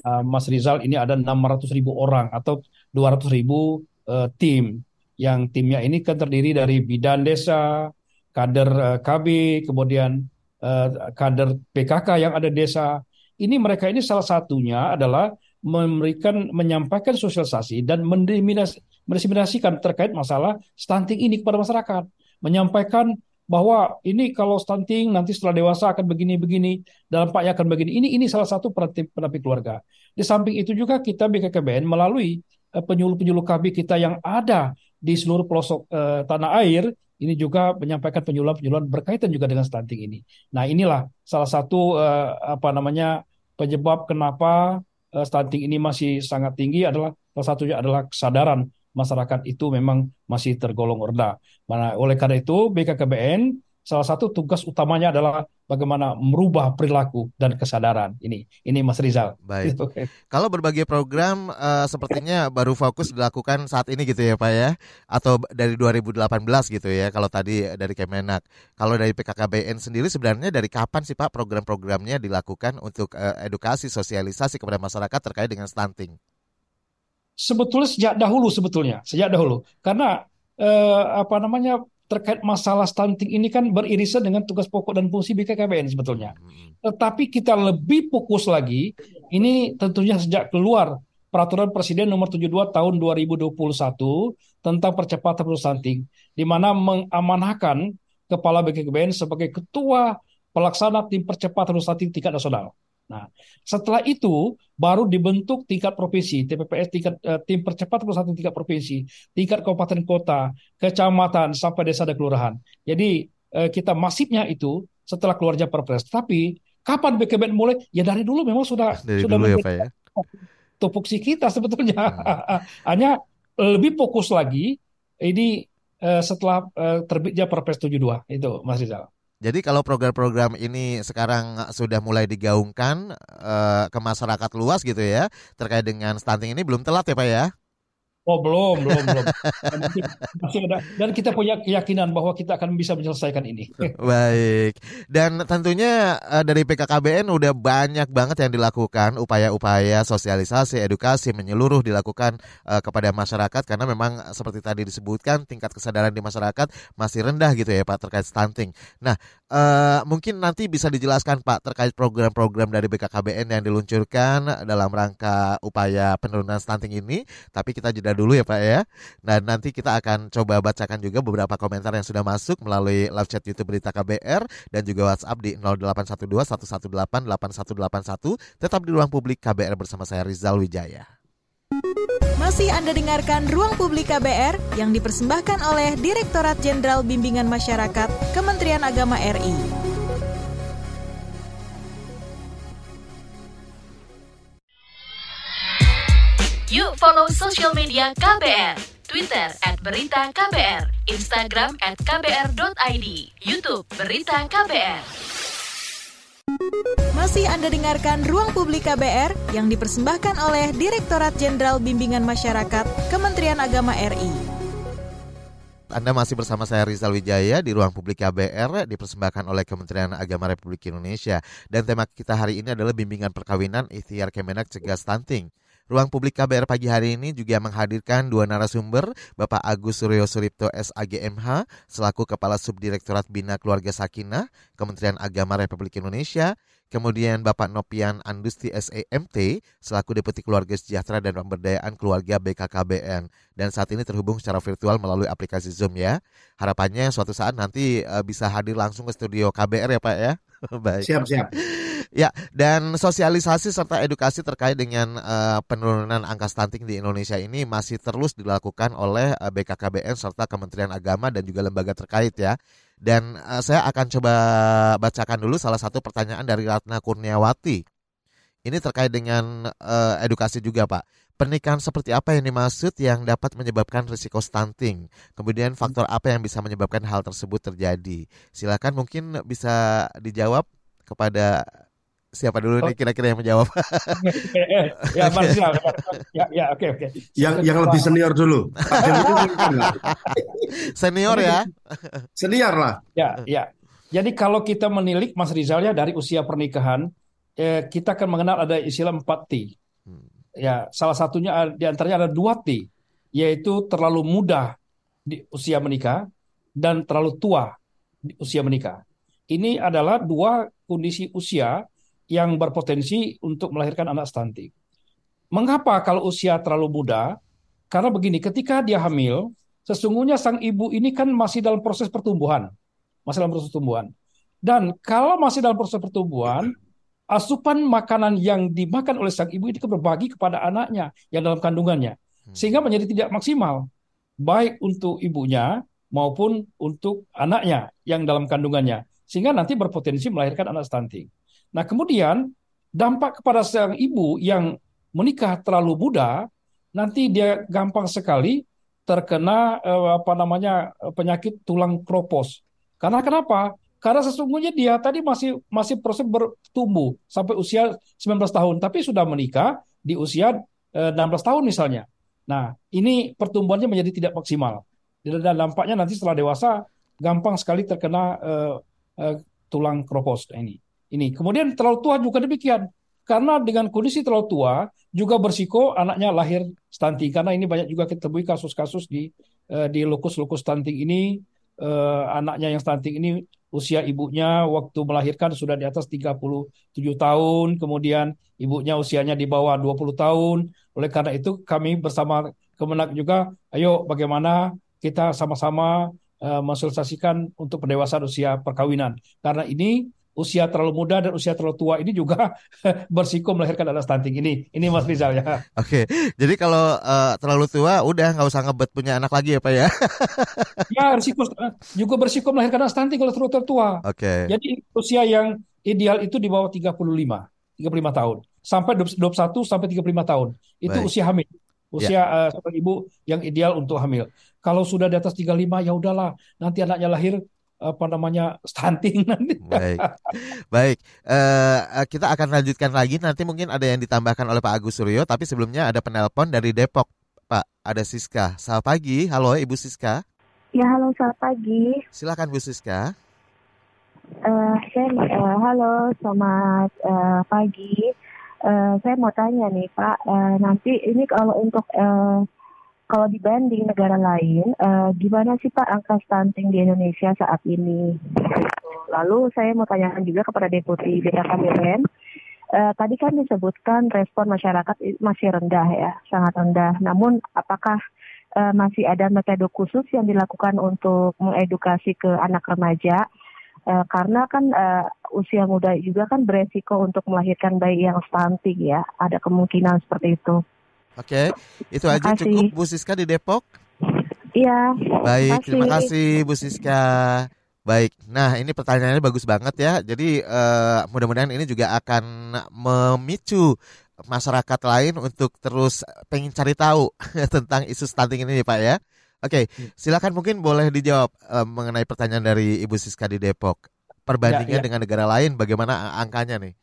Speaker 5: uh, Mas Rizal ini ada 600 ribu orang atau 200 ribu uh, tim. Yang timnya ini kan terdiri dari bidan desa, kader uh, KB, kemudian uh, kader PKK yang ada desa. Ini mereka ini salah satunya adalah memberikan menyampaikan sosialisasi dan mendiseminasikan terkait masalah stunting ini kepada masyarakat, menyampaikan bahwa ini kalau stunting nanti setelah dewasa akan begini-begini, dampaknya akan begini. Ini ini salah satu pendamping keluarga. Di samping itu juga kita BKKBN melalui uh, penyuluh-penyuluh KB kita yang ada di seluruh pelosok uh, tanah air ini juga menyampaikan penyuluhan-penyuluhan berkaitan juga dengan stunting ini. Nah, inilah salah satu uh, apa namanya penyebab kenapa uh, stunting ini masih sangat tinggi adalah salah satunya adalah kesadaran masyarakat itu memang masih tergolong rendah. Mana oleh karena itu BKKBN salah satu tugas utamanya adalah bagaimana merubah perilaku dan kesadaran. Ini, ini Mas Rizal.
Speaker 3: Baik. Kalau berbagai program uh, sepertinya baru fokus dilakukan saat ini gitu ya Pak ya, atau dari 2018 gitu ya. Kalau tadi dari Kemenak, kalau dari PKKBN sendiri sebenarnya dari kapan sih Pak program-programnya dilakukan untuk uh, edukasi sosialisasi kepada masyarakat terkait dengan stunting?
Speaker 5: Sebetulnya sejak dahulu sebetulnya, sejak dahulu. Karena eh, apa namanya terkait masalah stunting ini kan beririsan dengan tugas pokok dan fungsi BKKBN sebetulnya. Hmm. Tetapi kita lebih fokus lagi, ini tentunya sejak keluar Peraturan Presiden Nomor 72 Tahun 2021 tentang percepatan stunting, di mana mengamanahkan Kepala BKKBN sebagai Ketua Pelaksana Tim Percepatan Stunting tingkat nasional. Nah, setelah itu baru dibentuk tingkat provinsi, TPPS tingkat uh, tim percepat satu tingkat provinsi, tingkat kabupaten kota, kecamatan sampai desa dan kelurahan. Jadi uh, kita masifnya itu setelah keluarnya Perpres. Tapi kapan BKBN mulai? Ya dari dulu memang sudah
Speaker 3: dari
Speaker 5: sudah
Speaker 3: dulu ya, Pak ya.
Speaker 5: Tupoksi kita sebetulnya. Hmm. Hanya lebih fokus lagi ini uh, setelah uh, terbitnya Perpres 72 itu Mas Rizal.
Speaker 3: Jadi kalau program-program ini sekarang sudah mulai digaungkan uh, ke masyarakat luas gitu ya terkait dengan stunting ini belum telat ya Pak ya?
Speaker 5: Oh belum, belum, belum. Masih ada. Dan kita punya keyakinan bahwa kita akan bisa menyelesaikan ini.
Speaker 3: Baik. Dan tentunya uh, dari PKKBN udah banyak banget yang dilakukan upaya-upaya sosialisasi, edukasi menyeluruh dilakukan uh, kepada masyarakat karena memang seperti tadi disebutkan tingkat kesadaran di masyarakat masih rendah gitu ya Pak terkait stunting. Nah, uh, mungkin nanti bisa dijelaskan Pak terkait program-program dari BKKBN yang diluncurkan dalam rangka upaya penurunan stunting ini, tapi kita jeda dulu ya Pak ya. Dan nanti kita akan coba bacakan juga beberapa komentar yang sudah masuk melalui live chat YouTube Berita KBR dan juga WhatsApp di 0812 118 8181. Tetap di ruang publik KBR bersama saya Rizal Wijaya.
Speaker 2: Masih Anda dengarkan Ruang Publik KBR yang dipersembahkan oleh Direktorat Jenderal Bimbingan Masyarakat Kementerian Agama RI.
Speaker 1: Yuk follow social media KBR. Twitter at Berita KBR, Instagram at KBR.id, Youtube Berita KBR.
Speaker 2: Masih Anda dengarkan Ruang Publik KBR yang dipersembahkan oleh Direktorat Jenderal Bimbingan Masyarakat Kementerian Agama RI.
Speaker 3: Anda masih bersama saya Rizal Wijaya di Ruang Publik KBR dipersembahkan oleh Kementerian Agama Republik Indonesia dan tema kita hari ini adalah bimbingan perkawinan ikhtiar Kemenak cegah stunting. Ruang Publik KBR pagi hari ini juga menghadirkan dua narasumber, Bapak Agus Suryo Suripto SAGMH, selaku Kepala Subdirektorat Bina Keluarga Sakinah, Kementerian Agama Republik Indonesia, kemudian Bapak Nopian Andusti SEMT, selaku Deputi Keluarga Sejahtera dan Pemberdayaan Keluarga BKKBN. Dan saat ini terhubung secara virtual melalui aplikasi Zoom ya. Harapannya suatu saat nanti uh, bisa hadir langsung ke studio KBR ya Pak ya.
Speaker 4: Baik. Siap, siap.
Speaker 3: Ya, dan sosialisasi serta edukasi terkait dengan uh, penurunan angka stunting di Indonesia ini masih terus dilakukan oleh uh, eh, BKKBN serta Kementerian Agama dan juga lembaga terkait ya. Dan uh, saya akan coba bacakan dulu salah satu pertanyaan dari Ratna Kurniawati. Ini terkait dengan uh, edukasi juga, Pak. Pernikahan seperti apa yang dimaksud yang dapat menyebabkan risiko stunting? Kemudian faktor apa yang bisa menyebabkan hal tersebut terjadi? Silakan mungkin bisa dijawab kepada siapa dulu nih oh. kira-kira yang menjawab?
Speaker 5: ya, ya, ya, oke, oke.
Speaker 4: Yang yang lebih senior dulu.
Speaker 3: senior ya?
Speaker 4: Senior lah.
Speaker 5: Ya, ya. Jadi kalau kita menilik Mas Rizal ya dari usia pernikahan, eh, kita akan mengenal ada istilah 4 T. Hmm. Ya, salah satunya di antaranya ada dua T, yaitu terlalu muda di usia menikah dan terlalu tua di usia menikah. Ini adalah dua kondisi usia yang berpotensi untuk melahirkan anak stunting. Mengapa kalau usia terlalu muda? Karena begini, ketika dia hamil, sesungguhnya sang ibu ini kan masih dalam proses pertumbuhan. Masih dalam proses pertumbuhan. Dan kalau masih dalam proses pertumbuhan, asupan makanan yang dimakan oleh sang ibu itu berbagi kepada anaknya yang dalam kandungannya. Hmm. Sehingga menjadi tidak maksimal. Baik untuk ibunya maupun untuk anaknya yang dalam kandungannya. Sehingga nanti berpotensi melahirkan anak stunting. Nah, kemudian dampak kepada seorang ibu yang menikah terlalu muda, nanti dia gampang sekali terkena eh, apa namanya penyakit tulang kropos Karena kenapa? Karena sesungguhnya dia tadi masih masih proses bertumbuh sampai usia 19 tahun, tapi sudah menikah di usia eh, 16 tahun misalnya. Nah, ini pertumbuhannya menjadi tidak maksimal. Dan dampaknya nanti setelah dewasa gampang sekali terkena uh, uh, tulang kropos ini. Ini. Kemudian terlalu tua juga demikian. Karena dengan kondisi terlalu tua juga bersiko anaknya lahir stunting karena ini banyak juga kita temui kasus-kasus di uh, di lokus-lokus stunting ini uh, anaknya yang stunting ini usia ibunya waktu melahirkan sudah di atas 37 tahun, kemudian ibunya usianya di bawah 20 tahun. Oleh karena itu kami bersama Kemenak juga ayo bagaimana kita sama-sama uh, mensosialisasikan untuk pendewasaan usia perkawinan. Karena ini usia terlalu muda dan usia terlalu tua ini juga bersiko melahirkan anak stunting ini. Ini Mas Rizal ya.
Speaker 3: Oke, jadi kalau uh, terlalu tua udah nggak usah ngebet punya anak lagi ya Pak ya?
Speaker 5: ya, risiko juga bersiko melahirkan anak stunting kalau terlalu tua.
Speaker 3: Oke.
Speaker 5: Jadi usia yang ideal itu di bawah 35, 35 tahun. Sampai 21 sampai 35 tahun. Itu Baik. usia hamil. Usia ya. uh, ibu yang ideal untuk hamil. Kalau sudah di atas 35 ya udahlah, nanti anaknya lahir apa namanya stunting nanti.
Speaker 3: Baik, baik. Uh, kita akan lanjutkan lagi. Nanti mungkin ada yang ditambahkan oleh Pak Agus Suryo. Tapi sebelumnya ada penelpon dari Depok, Pak. Ada Siska. Selamat pagi. Halo, Ibu Siska.
Speaker 6: Ya, halo. Selamat pagi.
Speaker 3: Silakan Bu Siska.
Speaker 6: Uh, saya, uh, halo, selamat uh, pagi. Uh, saya mau tanya nih Pak, uh, nanti ini kalau untuk uh, kalau dibanding negara lain, uh, gimana sih Pak angka stunting di Indonesia saat ini? Lalu saya mau tanyakan juga kepada Deputi BKKBN, uh, tadi kan disebutkan respon masyarakat masih rendah ya, sangat rendah. Namun apakah uh, masih ada metode khusus yang dilakukan untuk mengedukasi ke anak remaja? Uh, karena kan uh, usia muda juga kan beresiko untuk melahirkan bayi yang stunting ya, ada kemungkinan seperti itu.
Speaker 3: Oke, itu aja cukup Bu Siska di Depok.
Speaker 6: Iya.
Speaker 3: Baik, terima kasih Bu Siska. Baik, nah ini pertanyaannya bagus banget ya. Jadi uh, mudah-mudahan ini juga akan memicu masyarakat lain untuk terus pengen cari tahu tentang isu stunting ini Pak ya. Oke, silakan mungkin boleh dijawab uh, mengenai pertanyaan dari Ibu Siska di Depok. Perbandingan ya, ya. dengan negara lain, bagaimana angkanya nih?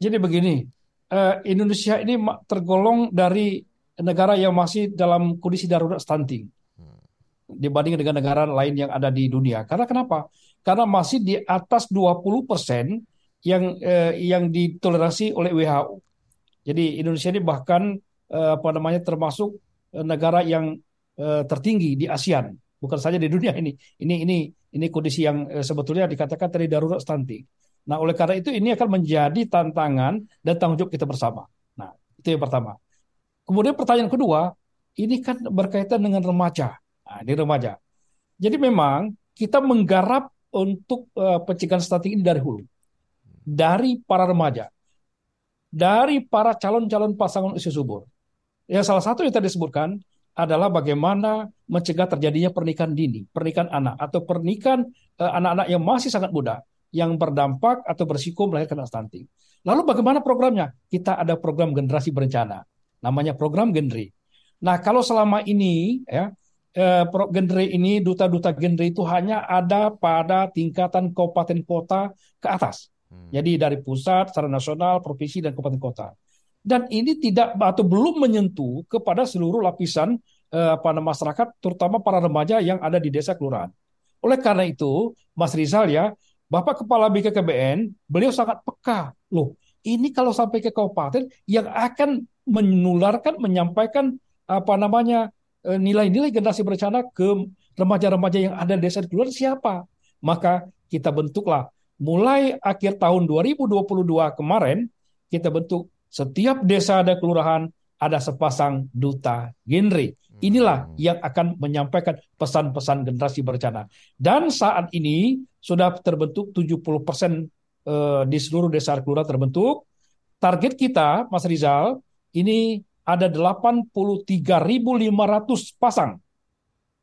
Speaker 5: Jadi begini, uh, Indonesia ini tergolong dari negara yang masih dalam kondisi darurat stunting dibanding dengan negara lain yang ada di dunia. Karena kenapa? Karena masih di atas 20 persen yang eh, yang ditoleransi oleh WHO. Jadi Indonesia ini bahkan eh, apa namanya termasuk eh, negara yang eh, tertinggi di ASEAN, bukan saja di dunia ini. Ini ini ini kondisi yang eh, sebetulnya dikatakan dari darurat stunting. Nah, oleh karena itu ini akan menjadi tantangan dan tanggung jawab kita bersama. Nah, itu yang pertama. Kemudian pertanyaan kedua, ini kan berkaitan dengan remaja. Nah, di remaja. Jadi memang kita menggarap untuk uh, pencegahan stunting ini dari hulu. Dari para remaja. Dari para calon-calon pasangan usia subur. Yang salah satu yang tadi disebutkan adalah bagaimana mencegah terjadinya pernikahan dini, pernikahan anak atau pernikahan uh, anak-anak yang masih sangat muda yang berdampak atau berisiko melahirkan anak stunting. Lalu bagaimana programnya? Kita ada program generasi berencana, namanya program Genri. Nah, kalau selama ini ya eh, genre ini duta-duta genre itu hanya ada pada tingkatan kabupaten kota ke atas. Hmm. Jadi dari pusat, secara nasional, provinsi dan kabupaten kota. Dan ini tidak atau belum menyentuh kepada seluruh lapisan eh, apa masyarakat, terutama para remaja yang ada di desa kelurahan. Oleh karena itu, Mas Rizal ya, Bapak Kepala BKKBN, beliau sangat peka. Loh, ini kalau sampai ke kabupaten yang akan menularkan, menyampaikan apa namanya e, nilai-nilai generasi berencana ke remaja-remaja yang ada di desa di luar siapa? Maka kita bentuklah mulai akhir tahun 2022 kemarin kita bentuk setiap desa ada kelurahan ada sepasang duta genre. Inilah yang akan menyampaikan pesan-pesan generasi berencana. Dan saat ini sudah terbentuk 70% eh, di seluruh desa kelurahan terbentuk. Target kita, Mas Rizal, ini ada 83.500 pasang.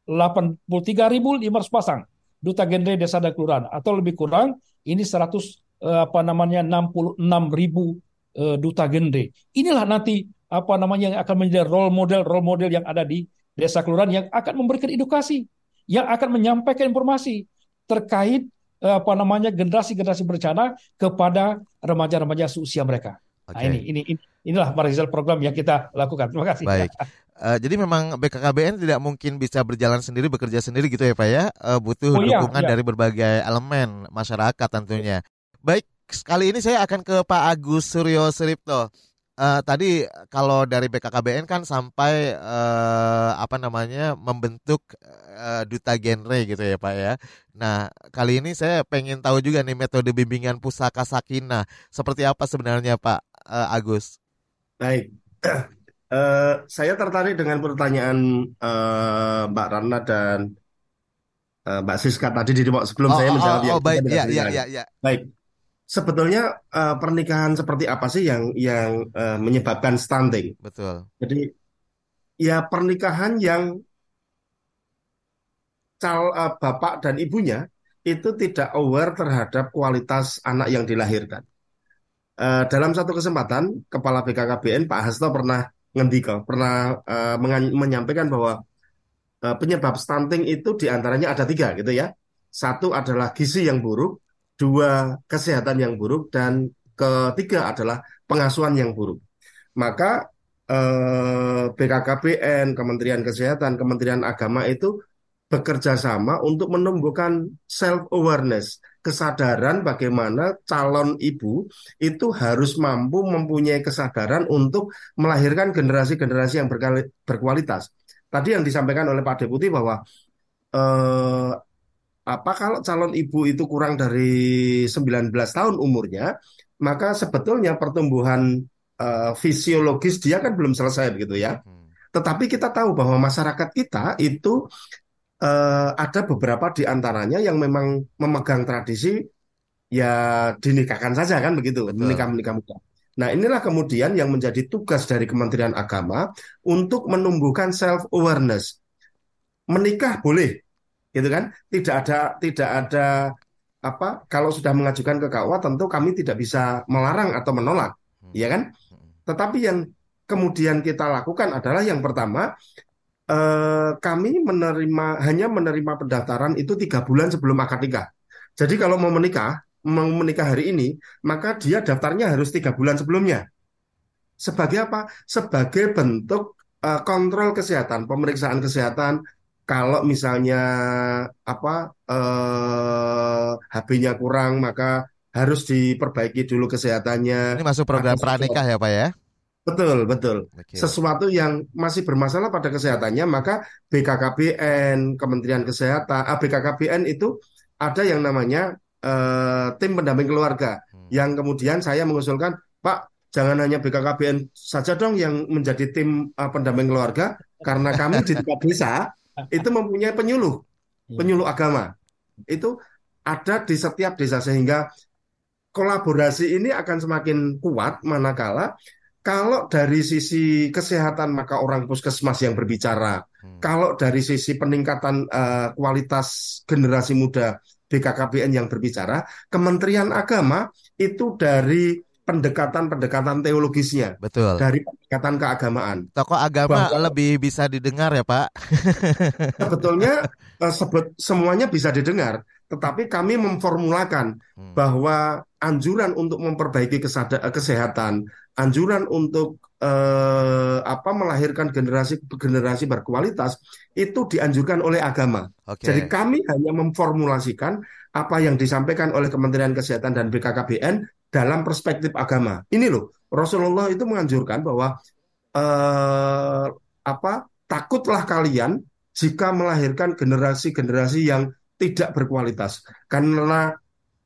Speaker 5: 83.500 pasang duta genre desa dan kelurahan atau lebih kurang ini 100 eh, apa namanya 66.000 eh, duta genre. Inilah nanti apa namanya yang akan menjadi role model role model yang ada di desa kelurahan yang akan memberikan edukasi, yang akan menyampaikan informasi. terkait eh, apa namanya generasi-generasi berencana kepada remaja-remaja seusia mereka. Nah,
Speaker 3: Oke.
Speaker 5: ini, ini ini inilah Pak Rizal program yang kita lakukan. Terima kasih.
Speaker 3: Baik. Eh, jadi memang BKKBN tidak mungkin bisa berjalan sendiri, bekerja sendiri gitu ya Pak ya. Eh, butuh
Speaker 5: Oh iya,
Speaker 3: dukungan
Speaker 5: iya.
Speaker 3: dari berbagai elemen masyarakat tentunya. Baik, kali ini saya akan ke Pak Agus Suryo Suripto. Eh, tadi kalau dari BKKBN kan sampai eh, apa namanya membentuk eh, duta genre gitu ya Pak ya. Nah kali ini saya pengen tahu juga nih metode bimbingan pusaka sakinah seperti apa sebenarnya Pak eh, Agus.
Speaker 4: Baik. Eh, saya tertarik dengan pertanyaan eh, Mbak Rana dan eh, Mbak Siska tadi di sebelum
Speaker 3: Oh,
Speaker 4: saya
Speaker 3: oh,
Speaker 4: menjawab
Speaker 3: oh,
Speaker 4: yang
Speaker 3: oh, baik, ya, ya, ya, ya.
Speaker 4: Baik. Sebetulnya eh, pernikahan seperti apa sih yang yang eh, menyebabkan stunting?
Speaker 3: Betul.
Speaker 4: Jadi ya pernikahan yang cal eh, bapak dan ibunya itu tidak aware terhadap kualitas anak yang dilahirkan. Eh, dalam satu kesempatan, Kepala BKKBN Pak Hasto pernah ngendika, pernah mengan- menyampaikan bahwa eh, penyebab stunting itu di antaranya ada tiga gitu ya. Satu adalah gizi yang buruk, dua kesehatan yang buruk, dan ketiga adalah pengasuhan yang buruk. Maka eh, BKKBN, Kementerian Kesehatan, Kementerian Agama itu bekerja sama untuk menumbuhkan self awareness, kesadaran bagaimana calon ibu itu harus mampu mempunyai kesadaran untuk melahirkan generasi-generasi yang berkualitas. Tadi yang disampaikan oleh Pak Deputi bahwa eh, apa kalau calon ibu itu kurang dari 19 tahun umurnya, maka sebetulnya pertumbuhan eh, fisiologis dia kan belum selesai begitu ya.
Speaker 3: Hmm.
Speaker 4: Tetapi kita tahu bahwa masyarakat kita itu eh, ada beberapa di antaranya yang memang memegang tradisi ya dinikahkan saja kan begitu, menikah-menikah muda. Nah, inilah kemudian yang menjadi tugas dari Kementerian Agama untuk menumbuhkan self awareness. Menikah boleh, gitu kan? Tidak ada tidak ada apa kalau sudah mengajukan ke KUA tentu kami tidak bisa melarang atau menolak,
Speaker 3: Hmm.
Speaker 4: ya kan?
Speaker 3: Hmm.
Speaker 4: Tetapi yang kemudian kita lakukan adalah yang pertama eh, kami menerima hanya menerima pendaftaran itu tiga bulan sebelum akad nikah. Jadi kalau mau menikah, mau menikah hari ini, maka dia daftarnya harus tiga bulan sebelumnya. Sebagai apa? Sebagai bentuk eh, kontrol kesehatan, pemeriksaan kesehatan. Kalau misalnya apa eh, HB-nya kurang, maka harus diperbaiki dulu kesehatannya.
Speaker 3: Ini masuk program pranikah ya Pak ya?
Speaker 4: Betul, betul
Speaker 3: Oke.
Speaker 4: sesuatu yang masih bermasalah pada kesehatannya, maka BKKBN, Kementerian Kesehatan, ah, BKKBN itu ada yang namanya eh, tim pendamping keluarga,
Speaker 3: Hmm.
Speaker 4: yang kemudian saya mengusulkan, Pak, jangan hanya BKKBN saja dong yang menjadi tim eh, pendamping keluarga, karena kami di tingkat desa itu mempunyai penyuluh, penyuluh agama. Itu ada di setiap desa sehingga kolaborasi ini akan semakin kuat manakala kalau dari sisi kesehatan maka orang puskesmas yang berbicara.
Speaker 3: Hmm.
Speaker 4: Kalau dari sisi peningkatan eh, kualitas generasi muda BKKBN yang berbicara, Kementerian Agama itu dari pendekatan-pendekatan teologisnya,
Speaker 3: Betul.
Speaker 4: dari pendekatan keagamaan.
Speaker 3: Tokoh agama
Speaker 4: Bahwa-
Speaker 3: lebih bisa didengar ya Pak?
Speaker 4: Sebetulnya eh, sebet- semuanya bisa didengar, tetapi kami memformulakan
Speaker 3: Hmm.
Speaker 4: bahwa anjuran untuk memperbaiki kesada- kesehatan, anjuran untuk eh, apa melahirkan generasi generasi berkualitas itu dianjurkan oleh agama.
Speaker 3: Oke.
Speaker 4: Jadi kami hanya memformulasikan apa yang disampaikan oleh Kementerian Kesehatan dan BKKBN dalam perspektif agama. Ini loh, Rasulullah itu menganjurkan bahwa eh, apa takutlah kalian jika melahirkan generasi-generasi yang tidak berkualitas karena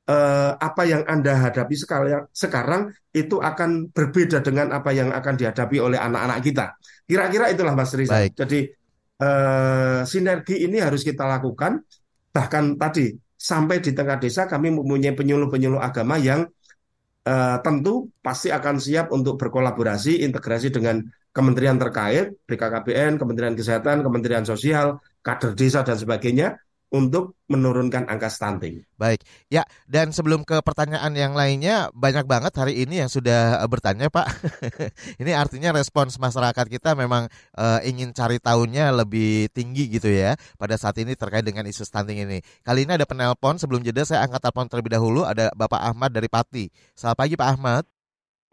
Speaker 4: eh, apa yang Anda hadapi sekali- sekarang itu akan berbeda dengan apa yang akan dihadapi oleh anak-anak kita. Kira-kira itulah Mas Rizal.
Speaker 3: Baik.
Speaker 4: Jadi eh, sinergi ini harus kita lakukan. Bahkan tadi sampai di tengah desa kami mempunyai penyuluh-penyuluh agama yang eh, tentu pasti akan siap untuk berkolaborasi, integrasi dengan kementerian terkait, BKKBN, Kementerian Kesehatan, Kementerian Sosial, kader desa dan sebagainya untuk menurunkan angka stunting.
Speaker 3: Baik, ya dan sebelum ke pertanyaan yang lainnya banyak banget hari ini yang sudah eh, bertanya Pak. ini artinya respons masyarakat kita memang uh, ingin cari tahunya lebih tinggi gitu ya pada saat ini terkait dengan isu stunting ini. Kali ini ada penelpon sebelum jeda saya angkat telepon terlebih dahulu ada Bapak Ahmad dari Pati. Selamat pagi Pak Ahmad.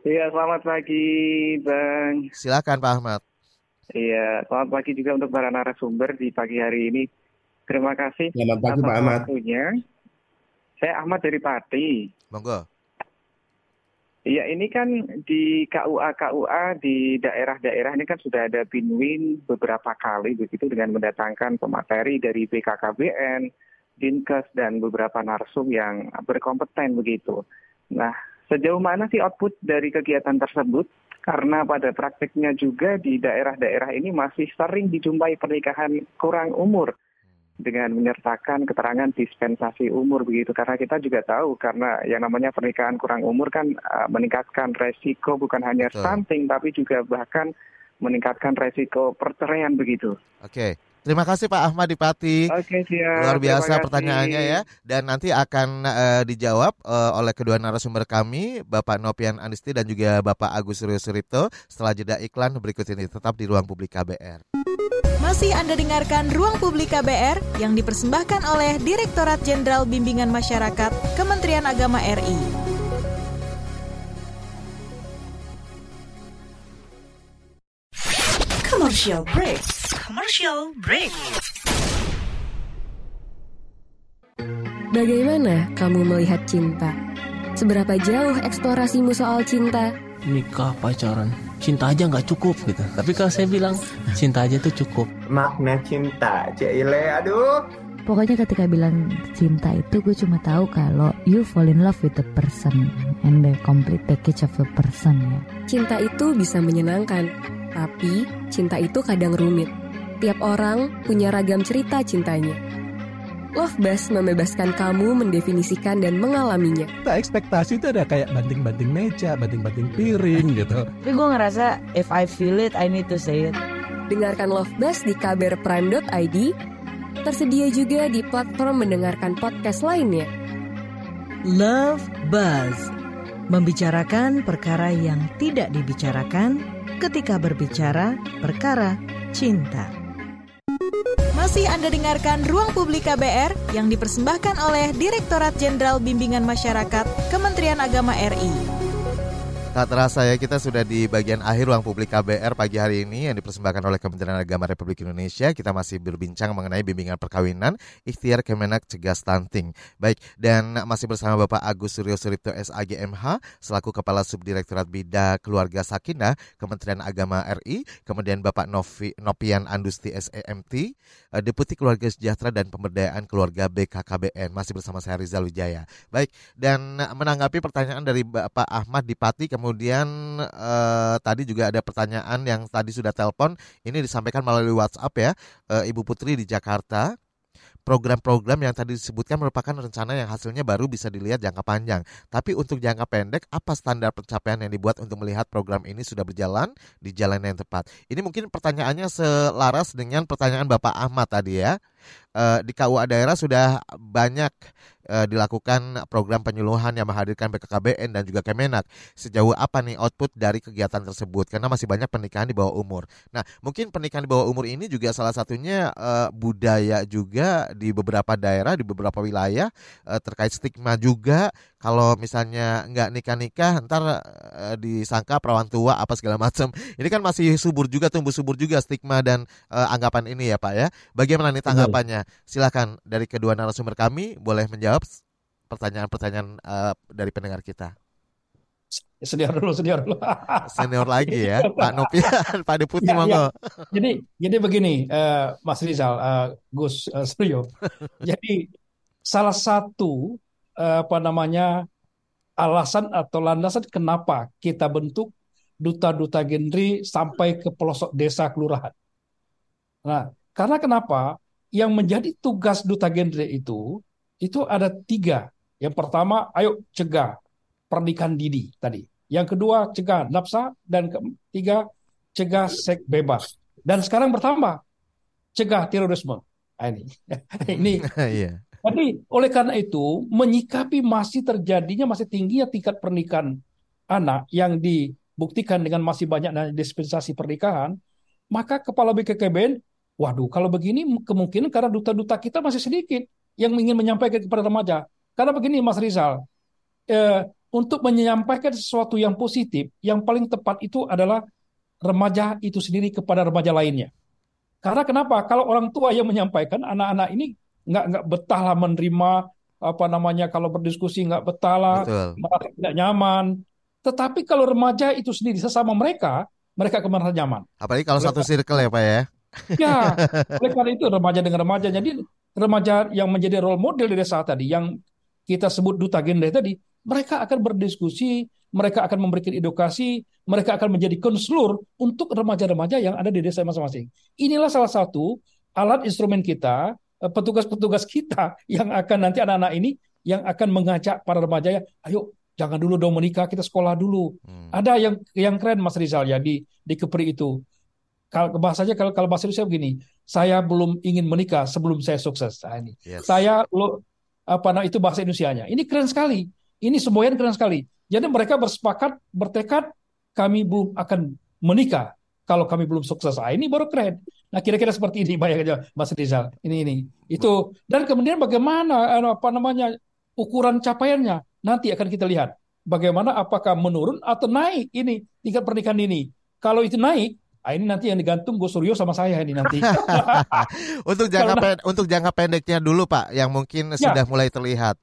Speaker 7: Iya, selamat pagi Bang.
Speaker 3: Silakan Pak Ahmad.
Speaker 7: Iya, selamat pagi juga untuk para narasumber di pagi hari ini. Terima kasih.
Speaker 4: Selamat pagi Pak Ahmad.
Speaker 7: Waktunya. Saya Ahmad dari Pati.
Speaker 3: Monggo.
Speaker 7: Iya, ini kan di KUA KUA di daerah-daerah ini kan sudah ada binwin beberapa kali begitu dengan mendatangkan pemateri dari BKKBN, Dinkes dan beberapa narsum yang berkompeten begitu. Nah, sejauh mana sih output dari kegiatan tersebut? Karena pada praktiknya juga di daerah-daerah ini masih sering dijumpai pernikahan kurang umur dengan menyertakan keterangan dispensasi umur begitu karena kita juga tahu karena yang namanya pernikahan kurang umur kan uh, meningkatkan resiko bukan hanya
Speaker 3: Betul.
Speaker 7: stunting tapi juga bahkan meningkatkan resiko perceraian begitu.
Speaker 3: Oke. Terima kasih Pak Ahmad di Pati.
Speaker 7: Oke siap.
Speaker 3: Luar biasa
Speaker 7: kasih.
Speaker 3: pertanyaannya ya dan nanti akan eh, dijawab eh, oleh kedua narasumber kami Bapak Nopian Anisti dan juga Bapak Agus Suryo Suripto setelah jeda iklan berikut ini tetap di ruang publik KBR.
Speaker 2: Masih Anda dengarkan Ruang Publik KBR yang dipersembahkan oleh Direktorat Jenderal Bimbingan Masyarakat Kementerian Agama RI.
Speaker 8: Commercial break. Commercial break.
Speaker 9: Bagaimana kamu melihat cinta? Seberapa jauh eksplorasimu soal cinta?
Speaker 10: nikah pacaran cinta aja nggak cukup gitu tapi kalau saya bilang cinta aja tuh cukup
Speaker 11: makna cinta Cile aduh
Speaker 12: Pokoknya ketika bilang cinta itu gue cuma tahu kalau you fall in love with the person and the complete package of the person ya.
Speaker 9: Cinta itu bisa menyenangkan, tapi cinta itu kadang rumit. Tiap orang punya ragam cerita cintanya. Love Bus membebaskan kamu mendefinisikan dan mengalaminya.
Speaker 13: Kita ekspektasi itu ada kayak banting-banting meja, banting-banting piring gitu.
Speaker 14: Tapi gue ngerasa if I feel it, I need to say it.
Speaker 9: Dengarkan Love Bus di kbrprime.id, tersedia juga di platform mendengarkan podcast lainnya.
Speaker 2: Love Buzz membicarakan perkara yang tidak dibicarakan ketika berbicara perkara cinta. Masih Anda dengarkan Ruang Publik KBR yang dipersembahkan oleh Direktorat Jenderal Bimbingan Masyarakat Kementerian Agama RI.
Speaker 3: Tak terasa ya kita sudah di bagian akhir ruang publik KBR pagi hari ini yang dipersembahkan oleh Kementerian Agama Republik Indonesia. Kita masih berbincang mengenai bimbingan perkawinan ikhtiar Kemenak cegah stunting. Baik, dan masih bersama Bapak Agus Suryo Suripto SAGMH selaku Kepala Subdirektorat Bida Keluarga Sakinah Kementerian Agama RI, kemudian Bapak Novi, Nopian Andusti SEMT, eh, Deputi Keluarga Sejahtera dan Pemberdayaan Keluarga BKKBN. Masih bersama saya Rizal Wijaya. Baik, dan menanggapi pertanyaan dari Bapak Ahmad Dipati kemudian eh, tadi juga ada pertanyaan yang tadi sudah telepon ini disampaikan melalui WhatsApp ya eh, Ibu Putri di Jakarta program-program yang tadi disebutkan merupakan rencana yang hasilnya baru bisa dilihat jangka panjang. Tapi untuk jangka pendek, apa standar pencapaian yang dibuat untuk melihat program ini sudah berjalan di jalan yang tepat? Ini mungkin pertanyaannya selaras dengan pertanyaan Bapak Ahmad tadi ya. Eh, di KUA daerah sudah banyak eh, dilakukan program penyuluhan yang menghadirkan BKKBN dan juga Kemenak. Sejauh apa nih output dari kegiatan tersebut? Karena masih banyak pernikahan di bawah umur. Nah, mungkin pernikahan di bawah umur ini juga salah satunya eh, budaya juga di beberapa daerah, di beberapa wilayah eh, terkait stigma juga. Kalau misalnya nggak nikah-nikah, ntar eh, disangka perawan tua apa segala macam. Ini kan masih subur juga, tumbuh subur juga stigma dan eh, anggapan ini ya Pak ya. Bagaimana nih tanggapannya? Silakan dari kedua narasumber kami boleh menjawab pertanyaan-pertanyaan eh, dari pendengar kita.
Speaker 5: Senior dulu, senior dulu.
Speaker 3: Senior lagi ya, Pak Nopian, Pak Deputi
Speaker 5: Ya,
Speaker 3: monggo.
Speaker 5: ya. Jadi, jadi begini, eh, Mas Rizal, eh, Gus eh, Suryo. Jadi salah satu eh, apa namanya alasan atau landasan kenapa kita bentuk duta-duta genre sampai ke pelosok desa kelurahan. Nah, karena kenapa? Yang menjadi tugas duta genre itu itu ada tiga. Yang pertama, ayo cegah pernikahan dini tadi. Yang kedua, cegah nafsa dan ketiga, cegah seks bebas. Dan sekarang bertambah, cegah terorisme. Nah, ini, ini.
Speaker 3: Iya.
Speaker 5: Jadi oleh karena itu menyikapi masih terjadinya masih tingginya tingkat pernikahan anak yang dibuktikan dengan masih banyaknya dispensasi pernikahan, maka kepala BKKBN, waduh kalau begini kemungkinan karena duta-duta kita masih sedikit yang ingin menyampaikan kepada remaja. Karena begini Mas Rizal, eh, untuk menyampaikan sesuatu yang positif, yang paling tepat itu adalah remaja itu sendiri kepada remaja lainnya. Karena kenapa? Kalau orang tua yang menyampaikan, anak-anak ini nggak nggak betah lah menerima apa namanya kalau berdiskusi nggak betah lah, merasa tidak nyaman. Tetapi kalau remaja itu sendiri sesama mereka, mereka merasa nyaman.
Speaker 3: Apalagi kalau
Speaker 5: Oleh
Speaker 3: satu circle ya Pak ya.
Speaker 5: Ya, oleh karena itu remaja dengan remaja. Jadi remaja yang menjadi role model di desa tadi, yang kita sebut duta gender tadi, mereka akan berdiskusi, mereka akan memberikan edukasi, mereka akan menjadi konselor untuk remaja-remaja yang ada di desa masing-masing. Inilah salah satu alat instrumen kita, eh, petugas-petugas kita yang akan nanti anak-anak ini yang akan mengajak para remaja ya, ayo jangan dulu dong menikah, kita sekolah dulu. Ada yang yang keren Mas Rizal ya di di Kepri itu. Kalau bahasanya kalau kalau bahasa Indonesia begini, saya belum ingin menikah sebelum saya sukses. Nah, ini.
Speaker 3: Yes.
Speaker 5: Saya lo apa nah itu bahasa Indonesianya. Ini keren sekali. Ini semboyan keren sekali. Jadi mereka bersepakat, bertekad kami belum akan menikah kalau kami belum sukses. Ah, ini baru keren. Nah, kira-kira seperti ini aja Mas Rizal. Ini ini. Itu dan kemudian bagaimana eh, apa namanya ukuran capaiannya nanti akan kita lihat. Bagaimana apakah menurun atau naik ini tingkat pernikahan ini. Kalau itu naik, ah, ini nanti yang digantung Gus Suryo sama saya ini nanti.
Speaker 3: Untuk jangka
Speaker 5: Karena-
Speaker 3: pen- untuk jangka pendeknya dulu Pak yang mungkin
Speaker 5: Ya.
Speaker 3: sudah mulai terlihat.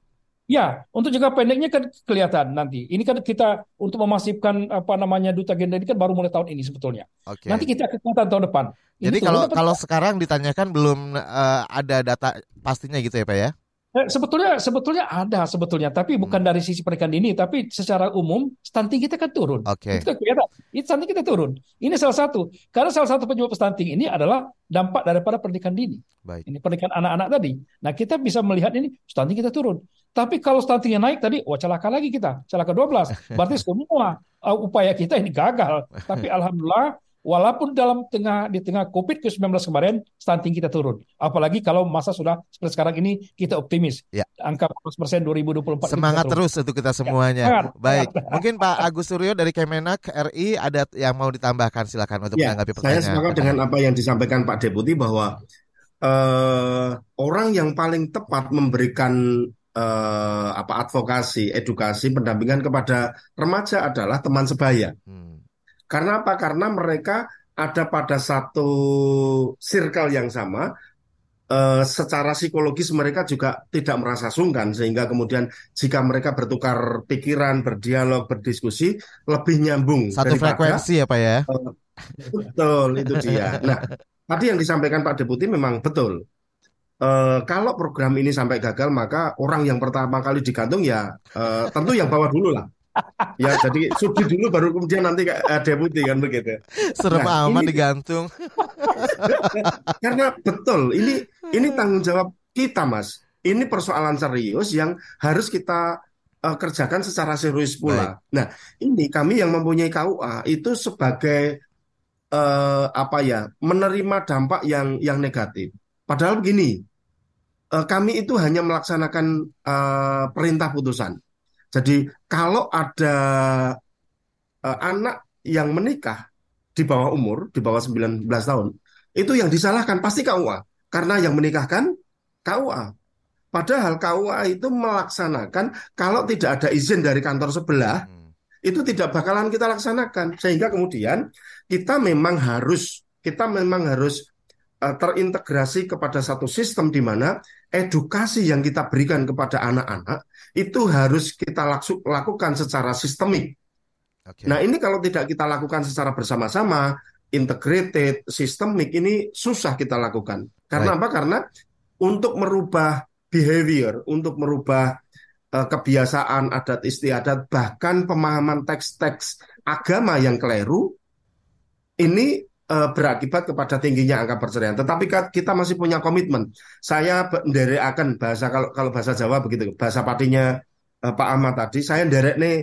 Speaker 5: Ya, untuk jangka pendeknya kan kelihatan nanti. Ini kan kita untuk memasifkan apa namanya duta gender ini kan baru mulai tahun ini sebetulnya.
Speaker 3: Oke.
Speaker 5: Nanti kita akan kelihatan tahun depan. Ini
Speaker 3: Jadi kalau kalau sekarang ditanyakan belum eh, ada data pastinya gitu ya Pak ya?
Speaker 5: Eh, sebetulnya sebetulnya ada sebetulnya, tapi bukan
Speaker 3: Hmm.
Speaker 5: dari sisi pernikahan ini, tapi secara umum stunting kita kan turun.
Speaker 3: Oke.
Speaker 5: Itu kan kelihatan. Itu stunting kita turun. Ini salah satu. Karena salah satu penyebab stunting ini adalah dampak daripada pernikahan dini.
Speaker 3: Baik.
Speaker 5: Ini pernikahan anak-anak tadi. Nah, kita bisa melihat ini stunting kita turun. Tapi kalau stuntingnya naik tadi, wah celaka lagi kita. Celaka 12. Berarti semua uh, upaya kita ini gagal. Tapi alhamdulillah walaupun dalam tengah di tengah Covid-19 kemarin stunting kita turun. Apalagi kalau masa sudah seperti sekarang ini kita optimis.
Speaker 3: Ya.
Speaker 5: Angka 14% 2024 itu
Speaker 3: Semangat terus untuk kita semuanya.
Speaker 5: semangat,
Speaker 3: Baik.
Speaker 5: semangat.
Speaker 3: Mungkin Pak Agus Suryo dari Kemenak RI ada yang mau ditambahkan silakan untuk
Speaker 4: Ya,
Speaker 3: menanggapi
Speaker 4: saya
Speaker 3: pertanyaan.
Speaker 4: sepakat dengan apa yang disampaikan Pak Deputi bahwa eh, orang yang paling tepat memberikan eh, apa advokasi, edukasi, pendampingan kepada remaja adalah teman sebaya.
Speaker 3: Hmm.
Speaker 4: Karena apa? Karena mereka ada pada satu circle yang sama. eh, secara psikologis mereka juga tidak merasa sungkan sehingga kemudian jika mereka bertukar pikiran, berdialog, berdiskusi lebih nyambung
Speaker 3: Satu
Speaker 4: daripada
Speaker 3: frekuensi ya Pak ya?
Speaker 4: Betul, itu dia. Nah, tadi yang disampaikan Pak Deputi memang betul. Eh, kalau program ini sampai gagal, maka orang yang pertama kali digantung ya eh, tentu yang bawah dulu lah. Ya, jadi sudi dulu baru kemudian nanti eh, deputi kan begitu.
Speaker 3: Serem
Speaker 4: Nah,
Speaker 3: amat
Speaker 4: ini-
Speaker 3: digantung.
Speaker 4: Karena betul, ini ini tanggung jawab kita, Mas. Ini persoalan serius yang harus kita eh, kerjakan secara serius pula. Nah, ini kami yang mempunyai KUA itu sebagai eh, apa ya, menerima dampak yang yang negatif. Padahal begini, eh, kami itu hanya melaksanakan eh, perintah putusan. Jadi kalau ada eh, anak yang menikah di bawah umur, di bawah 19 tahun, itu yang disalahkan pasti KUA. Karena yang menikahkan KUA. Padahal KUA itu melaksanakan kalau tidak ada izin dari kantor sebelah, itu tidak bakalan kita laksanakan. Sehingga kemudian kita memang harus kita memang harus eh, terintegrasi kepada satu sistem di mana edukasi yang kita berikan kepada anak-anak itu harus kita lakukan secara sistemik.
Speaker 3: Oke.
Speaker 4: Nah, ini kalau tidak kita lakukan secara bersama-sama, integrated, sistemik, ini susah kita lakukan. Karena apa? Karena untuk merubah behavior, untuk merubah eh, kebiasaan adat istiadat, bahkan pemahaman teks-teks agama yang keliru, ini eh, berakibat kepada tingginya angka perceraian. Tetapi kita masih punya komitmen. Saya akan bahasa kalau kalau bahasa Jawa begitu, bahasa patinya eh, Pak Ahmad tadi, saya nderek nih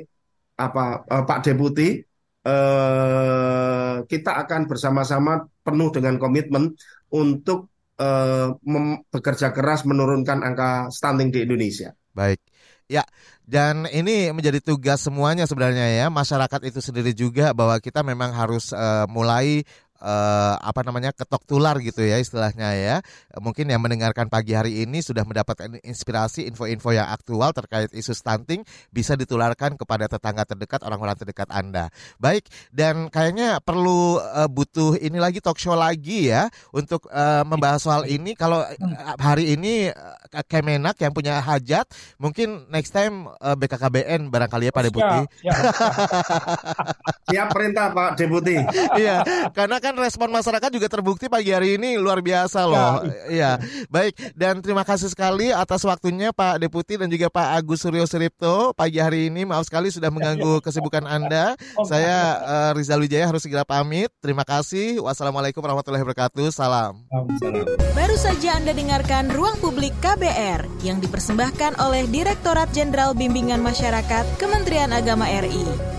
Speaker 4: apa eh, Pak Deputi eh, kita akan bersama-sama penuh dengan komitmen untuk mem- bekerja keras menurunkan angka stunting di Indonesia.
Speaker 3: Baik. Ya, dan ini menjadi tugas semuanya sebenarnya ya, masyarakat itu sendiri juga bahwa kita memang harus eh, mulai eh, apa namanya ketok tular gitu ya istilahnya ya. Mungkin yang mendengarkan pagi hari ini sudah mendapatkan inspirasi info-info yang aktual terkait isu stunting bisa ditularkan kepada tetangga terdekat, orang-orang terdekat Anda. Baik, dan kayaknya perlu eh, butuh ini lagi talk show lagi ya untuk eh, membahas soal ini. Kalau eh, hari ini eh, Kemenak yang punya hajat, mungkin next time eh, BKKBN barangkali ya Pak Deputi.
Speaker 4: Siap perintah Pak Deputi.
Speaker 3: Iya, karena kan respon masyarakat juga terbukti pagi hari ini luar biasa loh. Iya, baik. Dan terima kasih sekali atas waktunya Pak Deputi dan juga Pak Agus Suryo Suripto pagi hari ini. Maaf sekali sudah mengganggu kesibukan Anda. Saya eh, Rizal Wijaya harus segera pamit. Terima kasih. Wassalamualaikum warahmatullahi wabarakatuh. Salam.
Speaker 2: Baru saja Anda dengarkan Ruang Publik KBR yang dipersembahkan oleh Direktorat Jenderal Bimbingan Masyarakat Kementerian Agama RI.